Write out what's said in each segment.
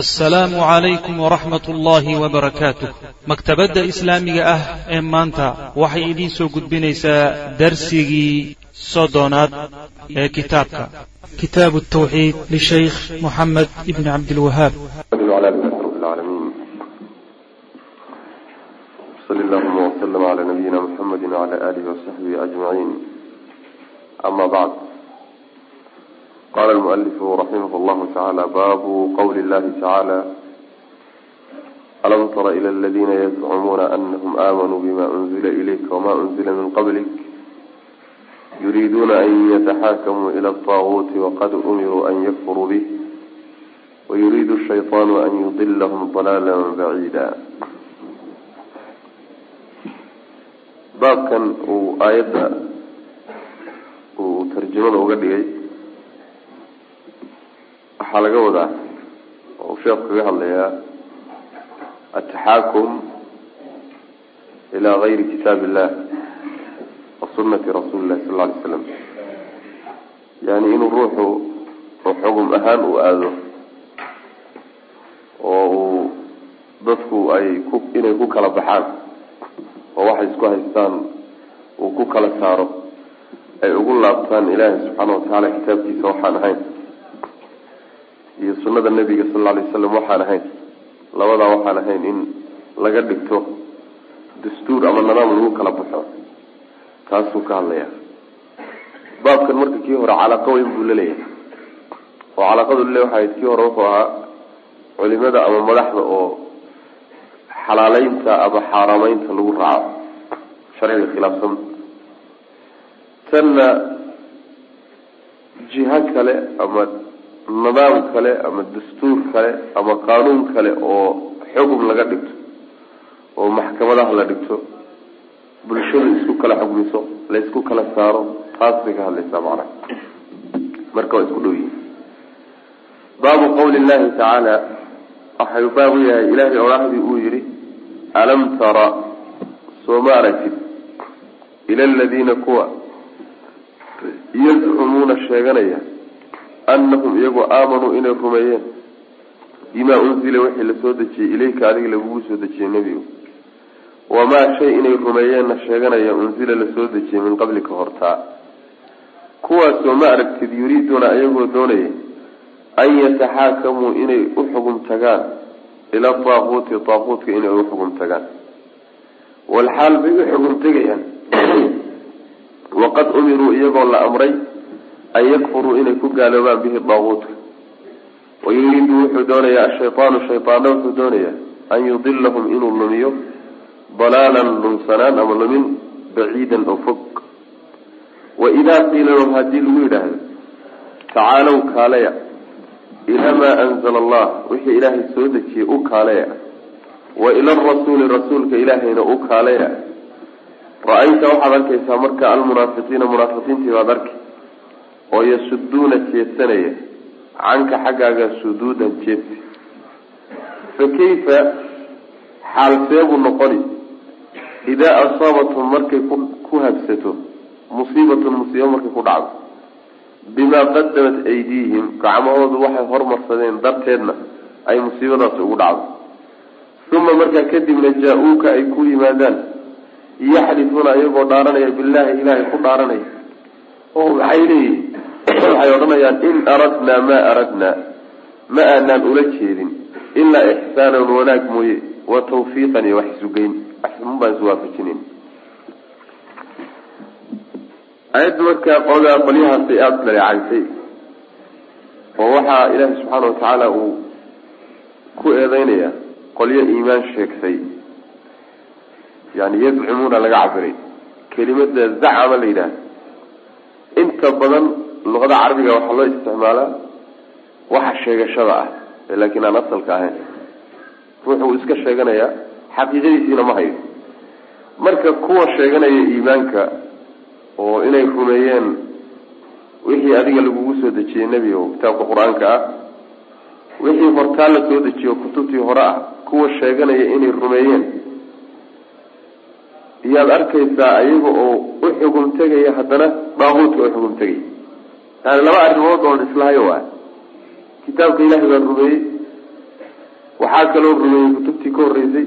asalaamu calaykum waraxmat ullaahi wabarakaatuh maktabadda islaamiga ah ee maanta waxay idiin soo gudbinaysaa darsigii soddonaad ee kitaabka. Kitaabu tawxiid lishaykh moxamed ibni cabdilwahaab sali llahuma wslm cla nabiyina mxamedi wcla alihi wasaxbihi ajmaciin ama bacd qala lmualifu raximah llahu tacaala baabu qawli llahi tacaala alam tara ila aladina yazcumuuna anahum aamanuu bima unzila ilayka wama unzila min qablik yuriiduuna an yataxaakamuu ila alطaaguuti waqad umiruu an yakfuruu bih wayuriidu shayطaanu an yudilahum dalaala baciida baabkan uu aayadda uu tarjamada uga dhigay waxaa laga wadaa oo sheekhu kaga hadlayaa ataxaakum ilaa gayri kitaab illah wa sunati rasuuli llahi sal alay slam yani inuu ruuxu xugum ahaan uu aado oo uu dadku ay ku inay ku kala baxaan oo waxay isku haystaan uu ku kala saaro ay ugu laabtaan ilaahi subxaana watacaala kitaabkiisa waxaan ahayn iyo sunada nabiga sal lla lay waslam waxaan ahayn. Labadaa waxaan ahayn in laga dhigto dastuur ama nadaam lagu kala baxo. Taasuu ka hadlaya baabkan marka kii hore calaaqa weyn buu la leeyahay oo calaaqadu lale waxay kii hore wuxuu ahaa culimada ama madaxda oo xalaaleynta ama xaarameynta lagu raaco. Sharciga khilaafsan. Tanna jiho kale ama nidaam kale ama dastuur kale ama qaanuun kale oo xugum laga dhigto oo maxkamadaha la dhigto bulshada isku kala xugmiso la isku kala saaro taas bay ka hadlaysaa macnaha. Marka waa isku dhow yihiin baabu qawli llahi tacaala waxay baab u yahay ilaahay odhahdii uu yihi alam tara soo ma aragtid ila aladiina kuwa yazcumuuna sheeganaya anahum iyagoo aamanuu inay rumeeyeen. Bimaa unzila wixii la soo dejiyey ilayka adiga lagugu soo dejiyey nebigu. Wamaa shay inay rumeeyeenna sheeganaya unzila la soo dejiyey min qablika hortaa kuwaasoo ma aragtid yuriiduuna iyagoo doonaya an yataxaakamuu inay u xugum tagaan ila daaquuti daaquutka inay u xugum tagaan. Walxaal bay u xugum tegayaan. Waqad umiruu iyagoo la amray an yakfuruu inay ku gaaloobaan bihi daaquutka wayuriidu wuxuu doonayaa ashaytaanu shaytaana wuxuu doonayaa an yudilahum inuu lumiyo dalaalan lunsanaan ama lumin baciidan oo fog waidaa qiila lahum haddii lagu yidhaahdo tacaalow kaaleya ilaa maa anzala allah wixii ilaahay soo dejiyey u kaaleya wa ila arasuuli rasuulka ilaahayna u kaaleya ra'ayta waxaad arkaysaa marka almunaafiqiina munaafiqiintii baad arki oo yasuduuna jeedsanaya canka xaggaaga suduudan jeedsi fa kayfa? Xaal seebuu noqoni. Idaa asaabathum markay ku habsato musiibatun musiibo markay ku dhacdo. Bimaa qadamat aydiihim gacmahoodu waxay hormarsadeen darteedna ay musiibadaasi ugu dhacdo. Uma markaa kadibna jaa-uuka ay ku yimaadaan. Yaxlifuuna iyagoo dhaaranaya billaahi ilaahay ku dhaaranaya oo maxay leeyihiin waxay odhanayaan in aradnaa maa aradnaa. Ma aanaan ula jeedin. Ilaa ixsaanan wanaag mooye. Wa tawfiiqan iyo wax isugeyn waxun baan iswaafajinayn ayadda markaa qolaa qolyahaasay aada dhaleecaysay oo waxaa ilaahi subxaana watacaala uu ku eedeynaya qolyo iimaan sheegtay yani yazcumuuna laga cabiray kelimada zacama la yidhaah inta badan luqada carabiga waxaa loo isticmaalaa waxa sheegashada ah laakiin aan asalka ahayn. Ruuxu uu iska sheeganayaa xaqiiqadiisiina ma hayo. Marka kuwa sheeganaya iimaanka oo inay rumeeyeen wixii adiga lagugu soo dejiyey nebigo kitaabka qur'aanka ah wixii hortaa la soo dejiyo kutubtii hore ah kuwa sheeganaya inay rumeeyeen iyaad arkaysaa iyaga oo u xugum tegaya haddana daaquudka u xugum tegaya yani laba arrimood oon islahayo waa kitaabka ilaahay baan rumeeyey. Waxaa kaloo rumeeyey kutubtii ka horreysay.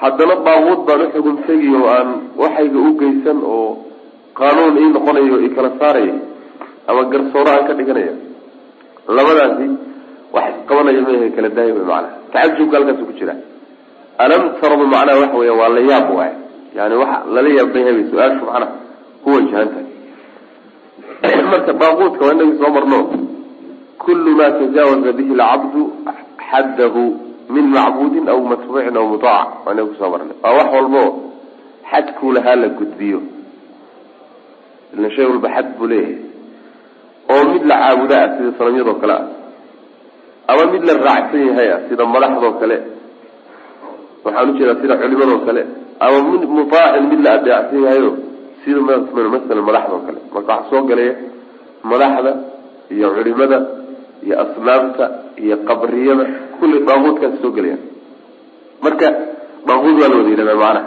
Haddana daaquud baan uxugum tegi oo aan waxayga u geysan oo qaanuun ii noqonayo i kala saaraya ama garsooro aan ka dhiganaya. Labadaasi wax isqabanaya maaha kala daaya way macanaha tacajubka halkaasu ku jira alam taraba macnaha waxa weya waa la yaab waay yani waxa lala yaabay habay su'aashu macnaha ku wajahantahay marka daaquudka waa inagii soo marno kullu ma tajaawaza bihi lcabdu xaddahu min macbuudin aw matbuucin aw mutaac waa inaga ku soo marnay waa wax walbo xadkuu lahaa la gudbiyo ila shay walba xad buu leeyahay oo mid la caabuda ah sida sanamyadoo kale ah ama mid la raacsan yahay ah sida madaxdoo kale waxaan u jeedaa sida culimadoo kale ama mid mutaacin mid la adeecsan yahayo sida masalan madaxdoo kale. Marka waxaa soo galaya madaxda iyo culimada iyo asnaamta iyo qabriyada kulli daaquudkaas soo gelayaan marka daaquud waa la wada yidhahdaa macanaha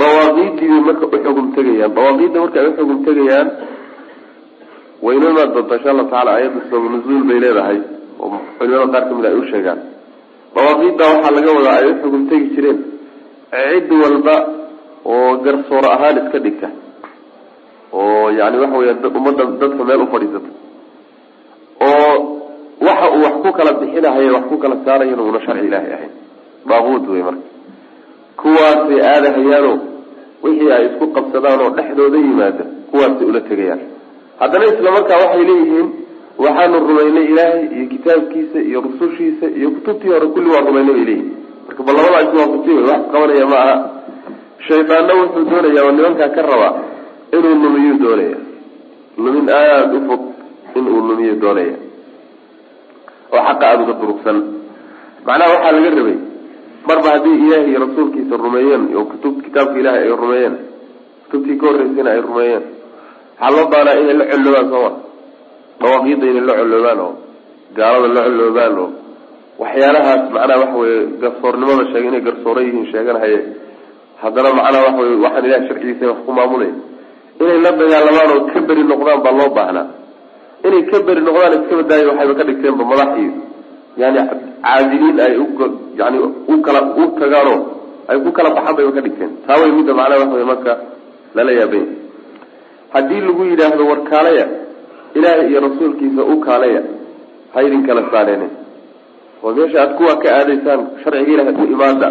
dawaaqiidii bay marka uxugum tegayaan. Dawaaqiidda marka uxugum tegayaan wayno imaan doontaa insha allahu tacala ayadda sabab nuzuul bay leedahay oo culimada qaar ka mid ay u dawaaqiidda waxaa laga wadaa ay uxugum tegi jireen. Cid walba oo garsoor ahaan iska dhigta. Oo yani waxa weya ummadda dadka meel ufadhiisata oo waxa uu wax ku kala bixinahayo wax ku kala saarayana una sharci ilaahay ahayn. Daaquud wey marka. Kuwaasay aadahayaano wixii ay isku qabsadaan oo dhexdooda yimaada kuwaasay ula tegayaan. Haddana isla markaa waxay leeyihiin waxaanu rumaynay ilaahay iyo kitaabkiisa iyo rusushiisa iyo kutubtii hore kulli waa rumaynay bay leeyihiin marka bal labadaa iswaafajiy wey wax qabanaya ma aha. Shaydaanna wuxuu doonaya oo nimankaa ka rabaa inuu lumiyu doonaya lumin aada u fog inuu lumiyo doonaya oo xaqa aada uga durugsan macnaha waxaa laga rabay marba haddii ilaahi iyo rasuulkiisa rumeeyeen oo kutub kitaabka ilaahay ay rumeeyeen kutubtii ka horreysayna ay rumeeyeen. Waxaa loo baanaa inay la colloobaan sooma dawaaqiidda inay la colloobaan oo gaalada la colloobaan oo waxyaalahaas macnaha waxa weye garsoornimada sheegay inay garsooro yihiin sheeganahaye. Haddana macnaha waxa wey waxaan ilahay sharcigiisa wax ku maamulay. Inay la dagaalamaan oo ka beri noqdaan baa loo baahnaa. Inay ka beri noqdaan iska badaayo waxayba ka dhigteenba madax iyo yani caadiliin ay yani u kala u tagaanoo ay ku kala baxaan bayba ka dhigteen. Taa way midda macnaha waxa wey marka lala yaabanya haddii lagu yidhaahdo war kaalaya ilaahay iyo rasuulkiisa u kaalaya ha idin kala saareen oo meesha aad kuwa ka aadaysaan sharciga ilahay u imaada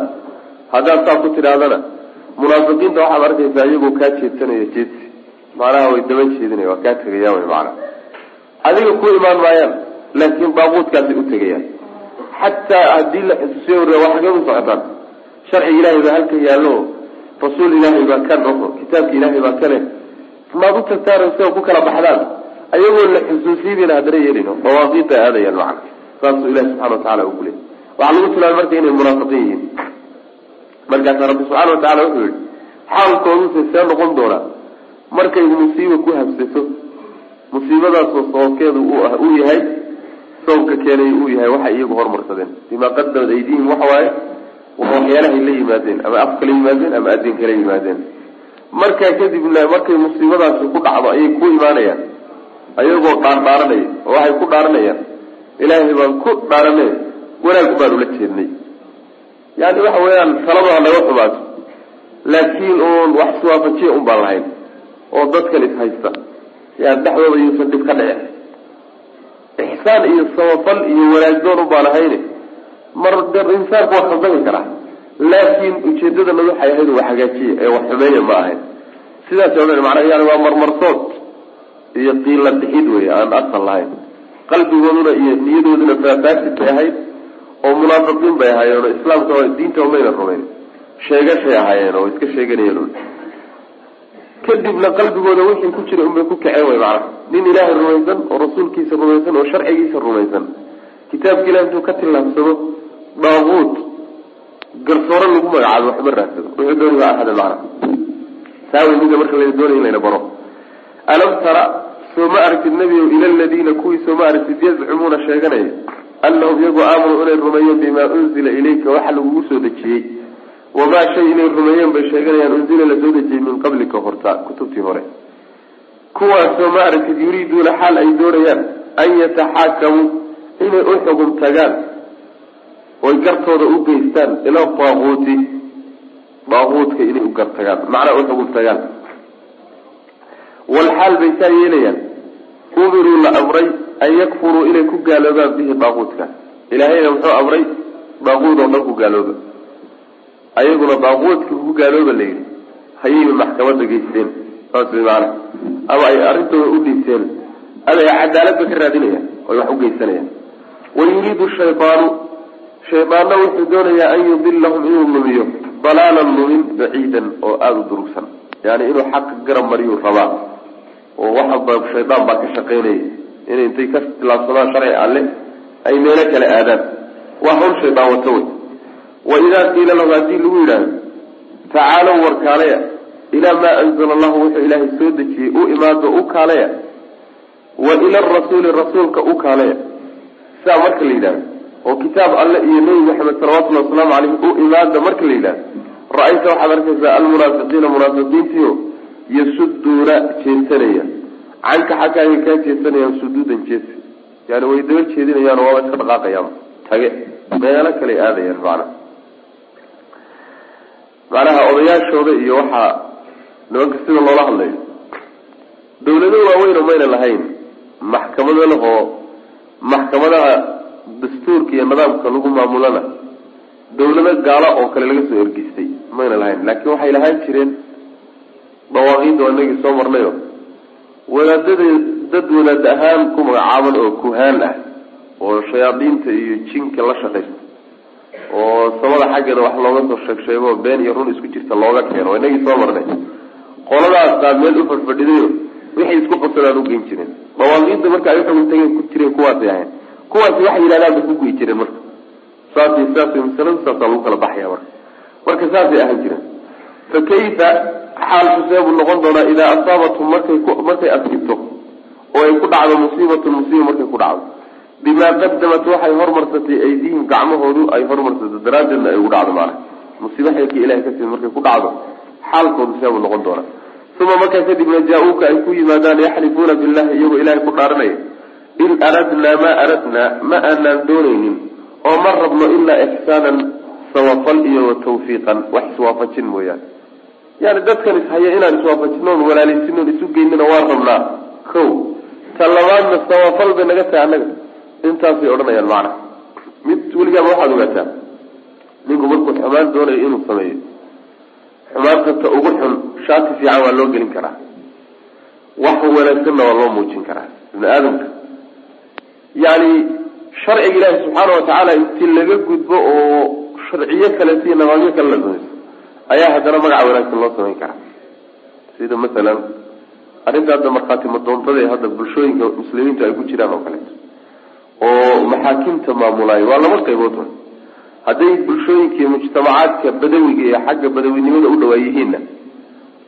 haddaad saa ku tidhaahdana munaafiqiinta waxaad arkaysaa iyagoo kaa jeedsanaya jeedsi. Macnaha way daba jeedinaya waa kaa tegayaan wy macnaha. Adiga ku imaan maayaan laakiin daaquudkaasay u tegayaan. Xataa haddii la xusuusiyo wariya waa xagee u socotaan sharciga ilaahay baa halka yaallo rasuul ilaahay baa kan oho kitaabka ilaahay baa kale maad u tagtaan isagoo ku kala baxdaan ayagoo la xusuusiyadina haddana yeelino dawaaqiidta aadayaan macna saasuu ilahi subxana watacala ugu leeyay waxaa lagu tilmaamay marka inay munaafiqiin yihiin. Markaasa rabbi subxana watacala wuxuu yihi xaalkooduse see noqon doonaa markay musiiba ku habsato musiibadaasoo sababkeedu uu yahay sababka keenay uu yahay waxay iyagu hormarsadeen. Bimaa qadamat aydihim waxa waaye waa waxyaalahay la yimaadeen ama af kala yimaadeen ama adin kala yimaadeen. Markaa kadibna markay musiibadaasi ku dhacdo ayay ku imaanayaan ayagoo dhaardhaaranaya oo waxay ku dhaaranayaan. Ilaahay baan ku dhaaranay wanaag baan ula jeednay yani waxa weeyaan talada naga xumaato laakiin uun wax iswaafajiya un baan lahayn oo dadkan is haysta. Yaa dhexdooda yuusan dhib ka dhicin. Ixsaan iyo samafal iyo wanaagdoon un baan ahayne mar insaanku waa khaldami karaa laakiin ujeedadanad waxay ahayd wax hagaajiya ee wax xumeeya ma ahayn. Sidaas o dhan yani waa marmarsood iyo qiila dhixid wey aan asal lahayn. Qalbigooduna iyo niyadooduna faafaasid bay ahayd oo munaafiqiin bay ahaayeen oo islaamka diinta mayna rumayn. Sheegashay ahaayeen oo iska sheeganayeen kadibna qalbigooda wixii ku jira unbay ku kaceen way macnaha nin ilaahay rumaysan oo rasuulkiisa rumaysan oo sharcigiisa rumaysan. Kitaabka ilahi intuu ka tillaabsado daaquud garsooro lagu magacaabo waxba raadsado. Wuxuu dooni ahade macnaha saa wey mida marka la doonay in layna baro alam tara soo ma aragtid nebigow ila aladiina kuwii soo ma aragtid yazcumuuna sheeganaya anahum iyagoo aamanuu inay rumeeyeen bimaa unzila ilayka waxa lagugu soo dejiyey wamaa shay inay rumeeyeen bay sheeganayaan unzila la soo dejiyey min qablika horta kutubtii hore kuwaasoo ma aragtid yuriiduuna xaal ay doonayaan an yataxaakamuu inay u xugum tagaan oy gartooda u geystaan ila daaquuti daaquudka inay u gartagaan macnaa u xugun tagaan walxaal bay saa yeelayaan umiruu la amray an yakfuruu inay ku gaaloobaan bihi daaquudka ilaahayna muxuu amray daaquud oo dhan ku gaalooba ayaguna daaquudka ku gaalooba la yidhi hayayba maxkamadda geysteen saas way maana ama ay arrintooda u dhiibteen ama ay cadaaladba ka raadinayaan oy wax u geysanayaan wayuriidu shaydaanu shaydaanna wuxuu doonayaa an yudilahum inuu lumiyo dalaalan lumin baciidan oo aada u durugsan yani inuu xaqa garab mariyuu rabaa oo waxaba shaydaan baa ka shaqaynaya inay intay ka tilaabsadaan sharci alle ay meelo kale aadaan. Waa hawl shaydaan wato wey. Wa idaa qiila lahu haddii lagu yidhaahdo tacaalow war kaalaya ilaa maa anzala allahu wuxuu ilaahay soo dejiyey u imaado u kaalaya. Wa ila arasuuli rasuulka u kaalaya. Saa marka la yidhahdo oo kitaab alle iyo nebi maxamed salawatullahi wasalaamu caleyh u imaada marka la yidhahdo ra'ayta waxaad arkaysaa almunaafiqiina munaafiqiintiio yasuduuna jeesanaya. Canka xaggaaga kaa jeesanayaan suduudan jeesi. Yani way daba jeedinayaan waaba iska dhaqaaqayaan. Tage. Meelo kale aadayaan macnaha macnaha odayaashooda iyo waxaa nimanka sida loola hadlayo. Dawlado waaweyn mayna lahayn maxkamado lahoo maxkamadaha dastuurka iyo nidaamka lagu maamulana dawlado gaalo oo kale laga soo ergeystay mayna lahayn. Laakiin waxay lahaan jireen dawaaqiida waa inagii soo marnayo. Wadaadada dad wadaad ahaan ku magacaaban oo kuhaan ah oo shayaadiinta iyo jinka la shaqaysta oo samada xaggeeda wax looga soo sheeg sheego been iyo run isku jirta looga keeno inagii soo marnay. Qoladaasaa meel u fadhfadhidayo wixay isku qabsadaan u geyn jireen dawaaqiida marka ay uxugun tageen ku jireen kuwaasay ahayn. Kuwaasi waxay yidhahdaan bay ku guyi jireen marka. Saasy saasay masaladu saasaa lagu kala baxaya marka. Marka saasay ahaan jireen fa kayfa xaalku seebuu noqon doonaa idaa asaabathum markay markay asibto oo ay ku dhacdo musiibatun musiiba markay ku dhacdo bimaa qadamat waxay hormarsatay aydihim gacmahoodu ay hormarsato daraaddeedna ay ugu dhacdo maana musiiba xeelka ilahay ka timid markay ku dhacdo xaalkoodu seebuu noqon doonaa uma markaa kadibna jaa-uuka ay ku yimaadaan yaxlifuuna billahi iyagoo ilahay ku dhaaranaya in aradnaa ma aradnaa ma aanaan doonaynin oo ma rabno ilaa ixsaanan samafal iyo watawfiiqan wax iswaafajin mooyaane. Yani dadkan ishaya inaan iswaafajinoon walaalaysinon isu geynina waan rabnaa. Ko ta labaadna samafal bay naga tahay annaga. Intaasay odhanayaan macna. Mid weligaaba waxaad ogaataa? Ninku markuu xumaan doonayo inuu sameeyo. Xumaanta ta ugu xun shaati fiican waa loo gelin karaa. Wax wanaagsanna waa loo muujin karaa ibni aadamka. Yani sharciga ilaahi subxaana watacaala inti laga gudbo oo sharciyo kaleeto iyo namaadyo kale la samayso ayaa haddana magaca wanaagsan loo samayn karaa. Sida masalan arrinta hadda markhaati madoontada hadda bulshooyinka muslimiintu ay ku jiraan oo kaleeto oo maxaakimta maamulaayo waa laba qaybood wa hadday bulshooyinka iyo mujtamacaadka badawiga iyo xagga badawinimada u dhawaa yihiinna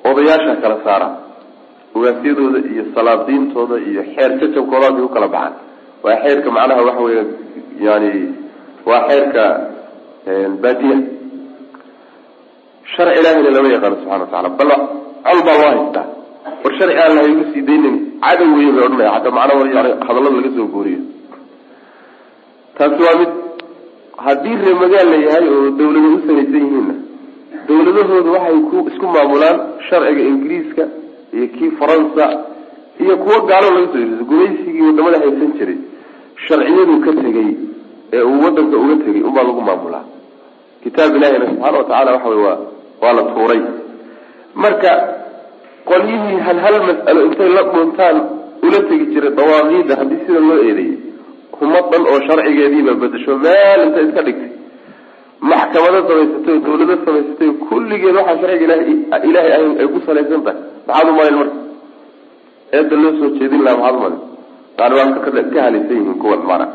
odayaasha kala saara. Ogaasyadooda iyo salaadiintooda iyo xeer jajabkoodaasay u kala baxaan. Waa xeerka macnaha waxa weya yani waa xeerka baadiya sharci ilaahina lama yaqaano subxana watacala bal col baa loo haystaa war sharci aan lahay ugu sii daynin cadow wey bay odhanaya hataa macnaha yani hadallada laga soo gooriyo taasi waa mid haddii ree magaal la yahay oo dawlado u samaysan yihiinna dawladahoodu waxay ku isku maamulaan sharciga ingiriiska iyo kii faransa iyo kuwo gaalo laga soo yiriso gumaysigii waddamada haysan jiray sharciyaduu ka tegay ee uu wadanka uga tegay unbaa lagu maamulaa. Kitaab ilahina subxaana watacaala waxa wey waa waa la tuuray. Marka qolyihii hal hal mas'alo intay la dhuntaan ula tegi jiray dawaaqiida haddii sida loo eedeeyay humad dhan oo sharcigeediiba bedesho meel intay iska dhigtay. Maxkamado samaysatay oo dawlado samaysatay kulligeed waxaa sharciga ilahay ilaahay ay ku salaysan tahay. Maxaad umalin marka? Eedda loo soo jeedin laha maxaad umalin yani waa ka halisan yihiin kuwan mana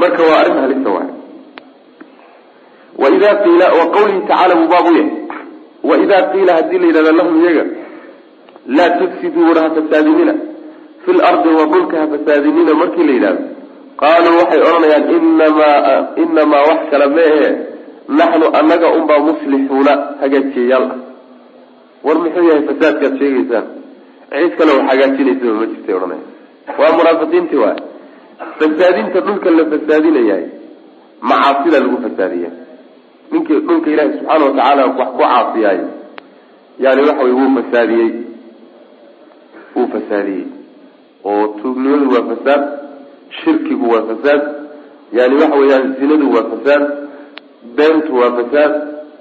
marka waa arrin halisa waay. Waida qiila wa qawlihi tacala buu yahay waida qiila haddii la yidhahda lahum iyaga laa tufsiduu war ha fasaadinina fi lardi wa dhulka ha fasaadinina markii la yidhahdo qaaluu waxay odhanayaan inamaa inamaa wax kale meehe naxnu annaga unbaa muslixuuna hagaajiyayaal ah. War muxuu yahay fasaadkaad sheegaysaan? Cid kale wax hagaajinaysaba ma jirtay odhanaya waa munaafiqiintii waay fasaadinta dhulka la fasaadinayahay macaasida lagu fasaadiya ninkii dhulka ilaahi subxaana watacaala wax ku caasiyaay yani waxa wey wuu fasaadiyey wuu fasaadiyey oo tuugnimadu waa fasaad shirkigu waa fasaad yani waxa weeyaan zinadu waa fasaad beentu waa fasaad.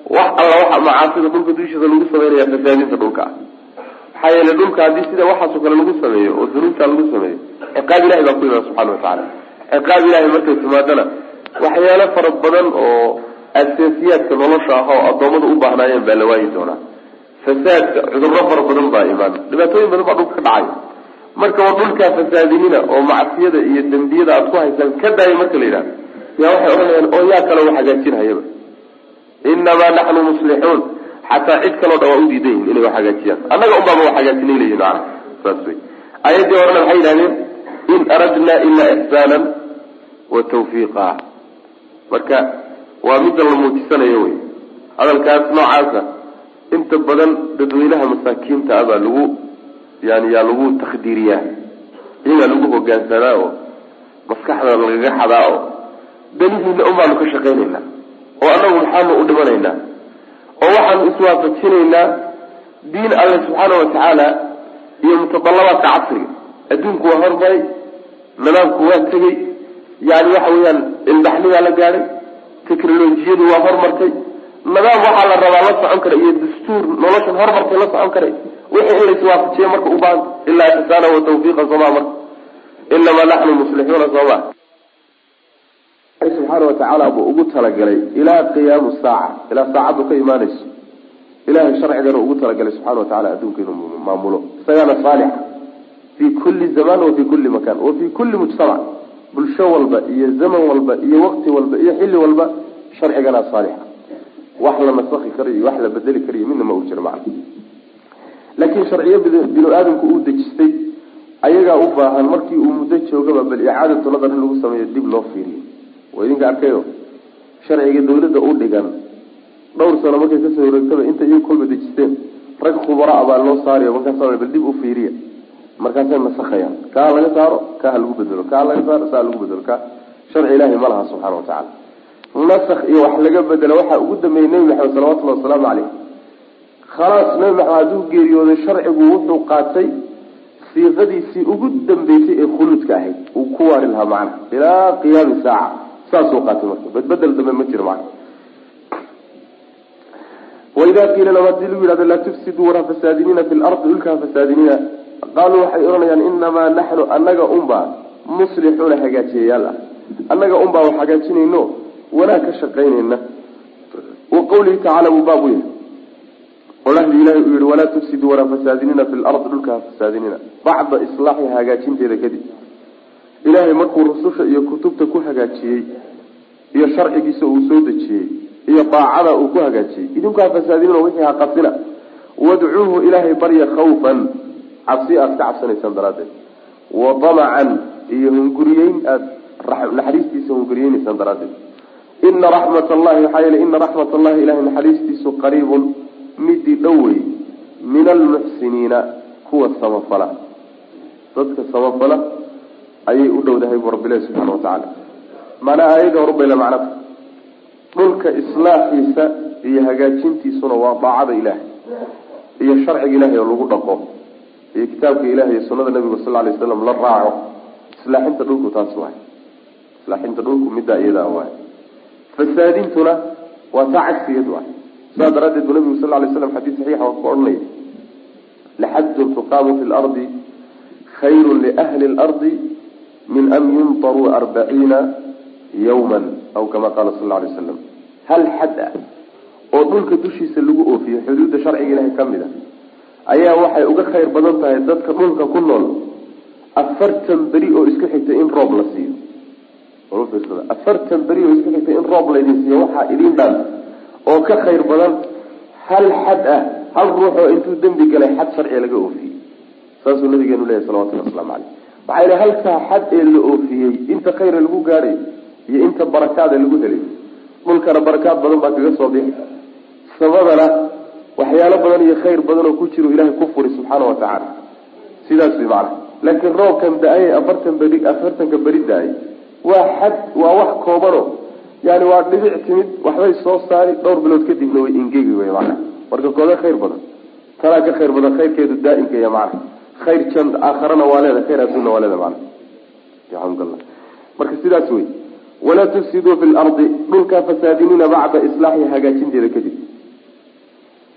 Wax alla waxa macaasida dhulka dushiisa lagu sameynaya fasaadinta dhulka. ah maxaa yeele dhulka haddii sida waxaasoo kale lagu sameeyo oo dunuubtaa lagu sameeyo ciqaab ilahi baa ku imaan subxana watacaala ciqaab ilahay markay timaadana waxyaalo fara badan oo asaasiyaadka nolosha ah oo addoommadu u baahnaayeen baa la waayi doonaa. Fasaadka cudurro fara badan baa imaan. Dhibaatooyin badan baa dhulka ka dhacay. Marka war dhulkaa fasaadinina oo macsiyada iyo dembiyada aad ku haysaan ka daaya marka la yidhahdo yaa waxay odhanayaan oo yaa kaloo wax hagaajinhayaba inamaa naxnu muslixuun xataa cid kaloo dhan waa u diidan yihiin inay wax hagaajiyaan. Annaga unbaaba wax hagaajinay leyihin macana saas wey aayaddii horena waxay yidhahdeen in aradna ilaa ixsaanan wa tawfiiqa. Marka waa midda la muujisanayo wey hadalkaas noocaasa inta badan dadweynaha masaakiinta ah baa lagu yani yaa lagu takdiiriyaa. Iyagaa lagu hogaansanaa oo maskaxda lagaga xadaa oo danihiina un baanu ka shaqaynaynaa oo annagu maxaanu u dhimanaynaa oo waxaanu iswaafajinaynaa diin alle subxaana watacaala iyo mutadallabaadka casriga. Adduunku waa hormaray nidaamku waa tegey yani waxa weeyaan ilbaxnimaa la gaadhay technolojiyadu waa hormartay nidaam waxaa la rabaa la socon kara iyo dastuur noloshan hormartay la socon karay. Wixii in laiswaafajiya marka u baahanta ilaa ixsaana wa tawfiiqa sooma marka inamaa naxnu muslixuuna sooma subxaana watacaala buu ugu talagalay ilaa qiyaamu saaca ilaa saacaddu ka imaanayso. Ilahay sharcigana ugu talagalay subxana watacala adduunka inuu maamulo. Isagaana saalixa. Fi kulli zaman wa fi kulli makan wa fi kulli mujtamac. Bulsho walba iyo zaman walba iyo waqti walba iyo xilli walba sharcigana saalixa. Wax la nasakhi karo iyo wax la bedeli karayo midna ma uu jiro macna. Laakiin sharciyo binu aadamku uu dejistay ayagaa u baahan markii uu muddo joogaba bal icaadatu nadar in lagu sameeyo dib loo fiiriyo waa idinka arkayo sharciga dawladda u dhigan. Dhowr sano markay ka soo wareegtaba inta iyagu kolba dejisteen rag khubara baa loo saarayo markaasa bal dib u fiiriya markaasay nasakhayaan kaa laga saaro kaa ha lagu bedelo. Kaa laga saaro saa lagu bedelo. Ka sharci ilaahi ma laha subxana watacaala nasakh iyo wax laga bedelo waxaa ugu dambeeyey nebi maxamed salawatullahi wasalaamu caleyh khalaas nebi maxamed hadduu geeriyooday sharcigu wuxuu qaatay siiqadiisii ugu dambeysay ee khuluudka ahayd. Uu ku waari lahaa macna ilaa qiyaami saaca saasuu qaatay marka badbedel dambe ma jiro macna waidaa qiila lahum haddii lagu yidhahdo laa tufsiduu war ha fasaadinina fi lardi dhulka ha fasaadinina qaaluu waxay odhanayaan inamaa naxnu annaga unbaa muslixuuna hagaajiyayaal ah annaga unbaa wax hagaajinayno wanaag ka shaqaynayna wa qawlihi buu baab yahay odhahdii ilahay uu yihi walaa tufsiduu walaa fasaadinina fi lardi dhulka ha fasaadinina bacda islaaxi hagaajinteeda kadib ilaahay markuu rususha iyo kutubta ku hagaajiyey iyo sharcigiisa uu soo dejiyey iyo daacada uu ku hagaajiyey idinku ha fasaadinina wixii ha wadcuuhu ilaahay barya khawfan cabsi aad ka cabsanaysaan daraaddeed. Wa damacan iyo hunguriyeyn aad naxariistiisa hunguriyeynaysaan daraaddeed. Ina raxmat allahi maxaa yeele ina raxmat allahi ilahay naxariistiisu qariibun midii dhow wey min almuxsiniina kuwa samafala. Dadka samafala ayay u dhowdahay bu rabbilahi subxana watacaala maanaa aayadii horubay la macnata dhulka islaaxiisa iyo hagaajintiisuna waa daacada ilaahay. Iyo sharciga ilahay oo lagu dhaqo. Iyo kitaabka ilahay iyo sunada nabiga sal lay slam la raaco. Islaaxinta dhulku taas waay islaaxinta dhulku middaa iyadaa waay fasaadintuna waa taa waay sidaa daraaddeed buu nabigu sal lay slam xadiis saxiixa ku odhanaya laxajun tuqaamu fi lardi khayru liahli lardi min an yuntaruu arbaciina yawman aw kama qaala sal lay slam hal xad ah oo dhulka dushiisa lagu oofiyo xuduudda sharciga ilahay ka mid a ayaa waxay uga khayr badan tahay dadka dhulka ku nool. Afartan beri oo isku xigtay in roob la siiyo. Afartan beri oo isku xigtay in roob laydin siiyo waxaa idin dhan oo ka khayr badan hal xad ah hal ruux oo intuu dembi galay xad sharciga laga oofiyey saasuu nabigeenu leyahy salawatulli waslamu caleyh waxaa halkaa xad ee la oofiyey inta khayra lagu gaadhay iyo inta barakaada lagu helay. Dhulkana barakaad badan baa kaga soo bixi. Samadana waxyaalo badan iyo khayr badan oo ku jiro ilahay ku furi subxaana wa tacaala. Sidaas way macana laakiin roobkan da'ay afartan beri afartanka beri da'ay. Waa xad waa wax koobano. Yani waa dhibic timid waxbay soo saari dhowr bilood kadibna way ingegi wey macana marka kooda khayr badan tanaa ka khayr badan khayrkeedu daaimka ya macana khayr jan aakharana waa leeda khayr adduunna waa leeda alxamdulillah marka sidaas wey walaa tufsiduu fi lardi dhulkaa fasaadinina bacda islaaxi hagaajinteeda kadib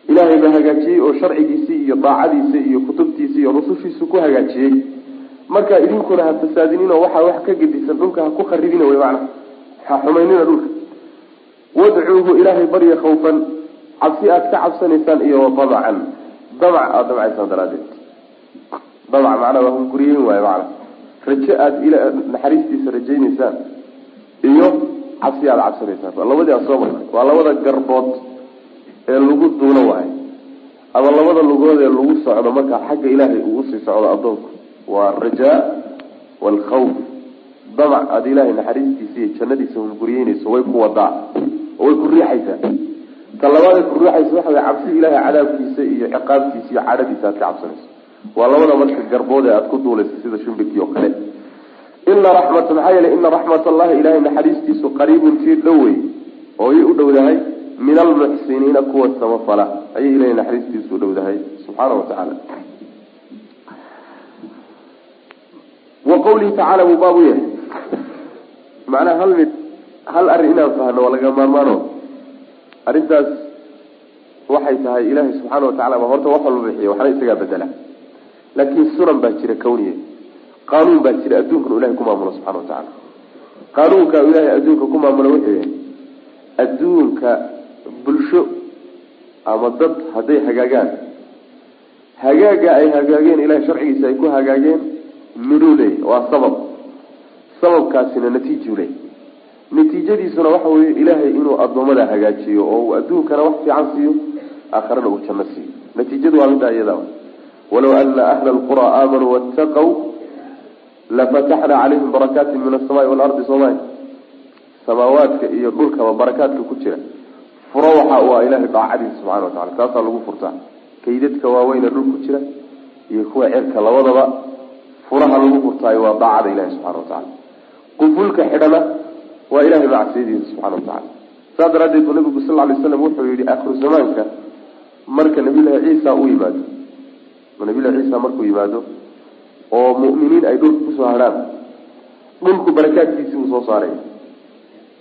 ilaahay baa hagaajiyey oo sharcigiisii iyo daacadiisa iyo kutubtiisa iyo rusushiisu ku hagaajiyey marka idinkuna ha fasaadinino waxaa wax ka gedisan dhulka ha ku kharibina wey macana ha xumaynina dhulka wadcuuhu ilaahay barya khawfan cabsi aad ka cabsanaysaan iyo wadabacan damac aada damcaysaan daraadeed damac macnaa waa hunguriyeyn waayo macana rajo aada il naxariistiisa rajaynaysaan iyo cabsi aada cabsanaysaan labadii aan soo marnay waa labada garbood ee lagu duulo waayo ama labada lugood ee lagu socdo markaa xagga ilaahay uu u sii socdo addoonku waa arajaa waalkhawf damac aada ilaahay naxariistiisa iyo jannadiisa hunguriyeynayso way ku wadaa oo way ku riixaysaa. Ta labaaday ku riixaysa waxa way cabsi ilaahay cadaabkiisa iyo ciqaabtiisa iyo cadhadiisa aad ka cabsanayso waa labada marka garbood ee aada ku duulaysa sida shimbirkii oo kale. Ina raxmata maxaa yeelay ina raxmat allahi ilahay naxariistiisu qariibun tii dhow wey oo ay u dhowdahay min almuxsiniina kuwa samafala. Ayay ilahay naxariistiisu dhowdahay subxaana wa tacaala. Wa qawlihi tacaala wuu baabu yahay. Macnaha hal mid hal arrin inaan fahno waa laga maarmaano. Arrintaas waxay tahay ilaahay subxaana wa tacala ba horta wax walba bixiya waxna isagaa bedela laakiin sunan baa jira kawniye. Qaanuun baa jira adduunkan ilahay ku maamulo subxana wa tacala qaanuunka ilaahay adduunka ku maamulo wuxuu yahay adduunka bulsho ama dad hadday hagaagaan hagaaga ay hagaageen ilahay sharcigiisa ay ku hagaageen midhuu waa sabab. Sababkaasina natiijuu natiijadiisuna waxa weeye ilaahay inuu addoommada hagaajiyo oo uu adduunkana wax fiican siiyo aakharana uu janno siiyo. Natiijadu waa middaa iyada walow ana ahla alqura aamanuu waataqow lafataxna calayhim barakaatin min asamaai waalardi soomaya samaawaadka iyo dhulkaba barakaadka ku jira furo waxa u ah ilahay daacadiisa subxana wa tacala taasaa lagu furtaa kaydadka waaweyne dhul ku jira iyo kuwa cerka labadaba furaha lagu furtaayo waa daacada ilahi subxana wa tacala qufulka xidhana waa ilahay macsiyadiisa subxana wa tacala saas daraaddeed buu nabigu sal lay slam wuxuu yihi akhiru zamaanka marka nabiyullahi ciisa u yimaado nabiyullahi ciisa markuu yimaado oo mu'miniin ay dhulka ku soo hadhaan dhulku barakaadkiisii uu soo saaraya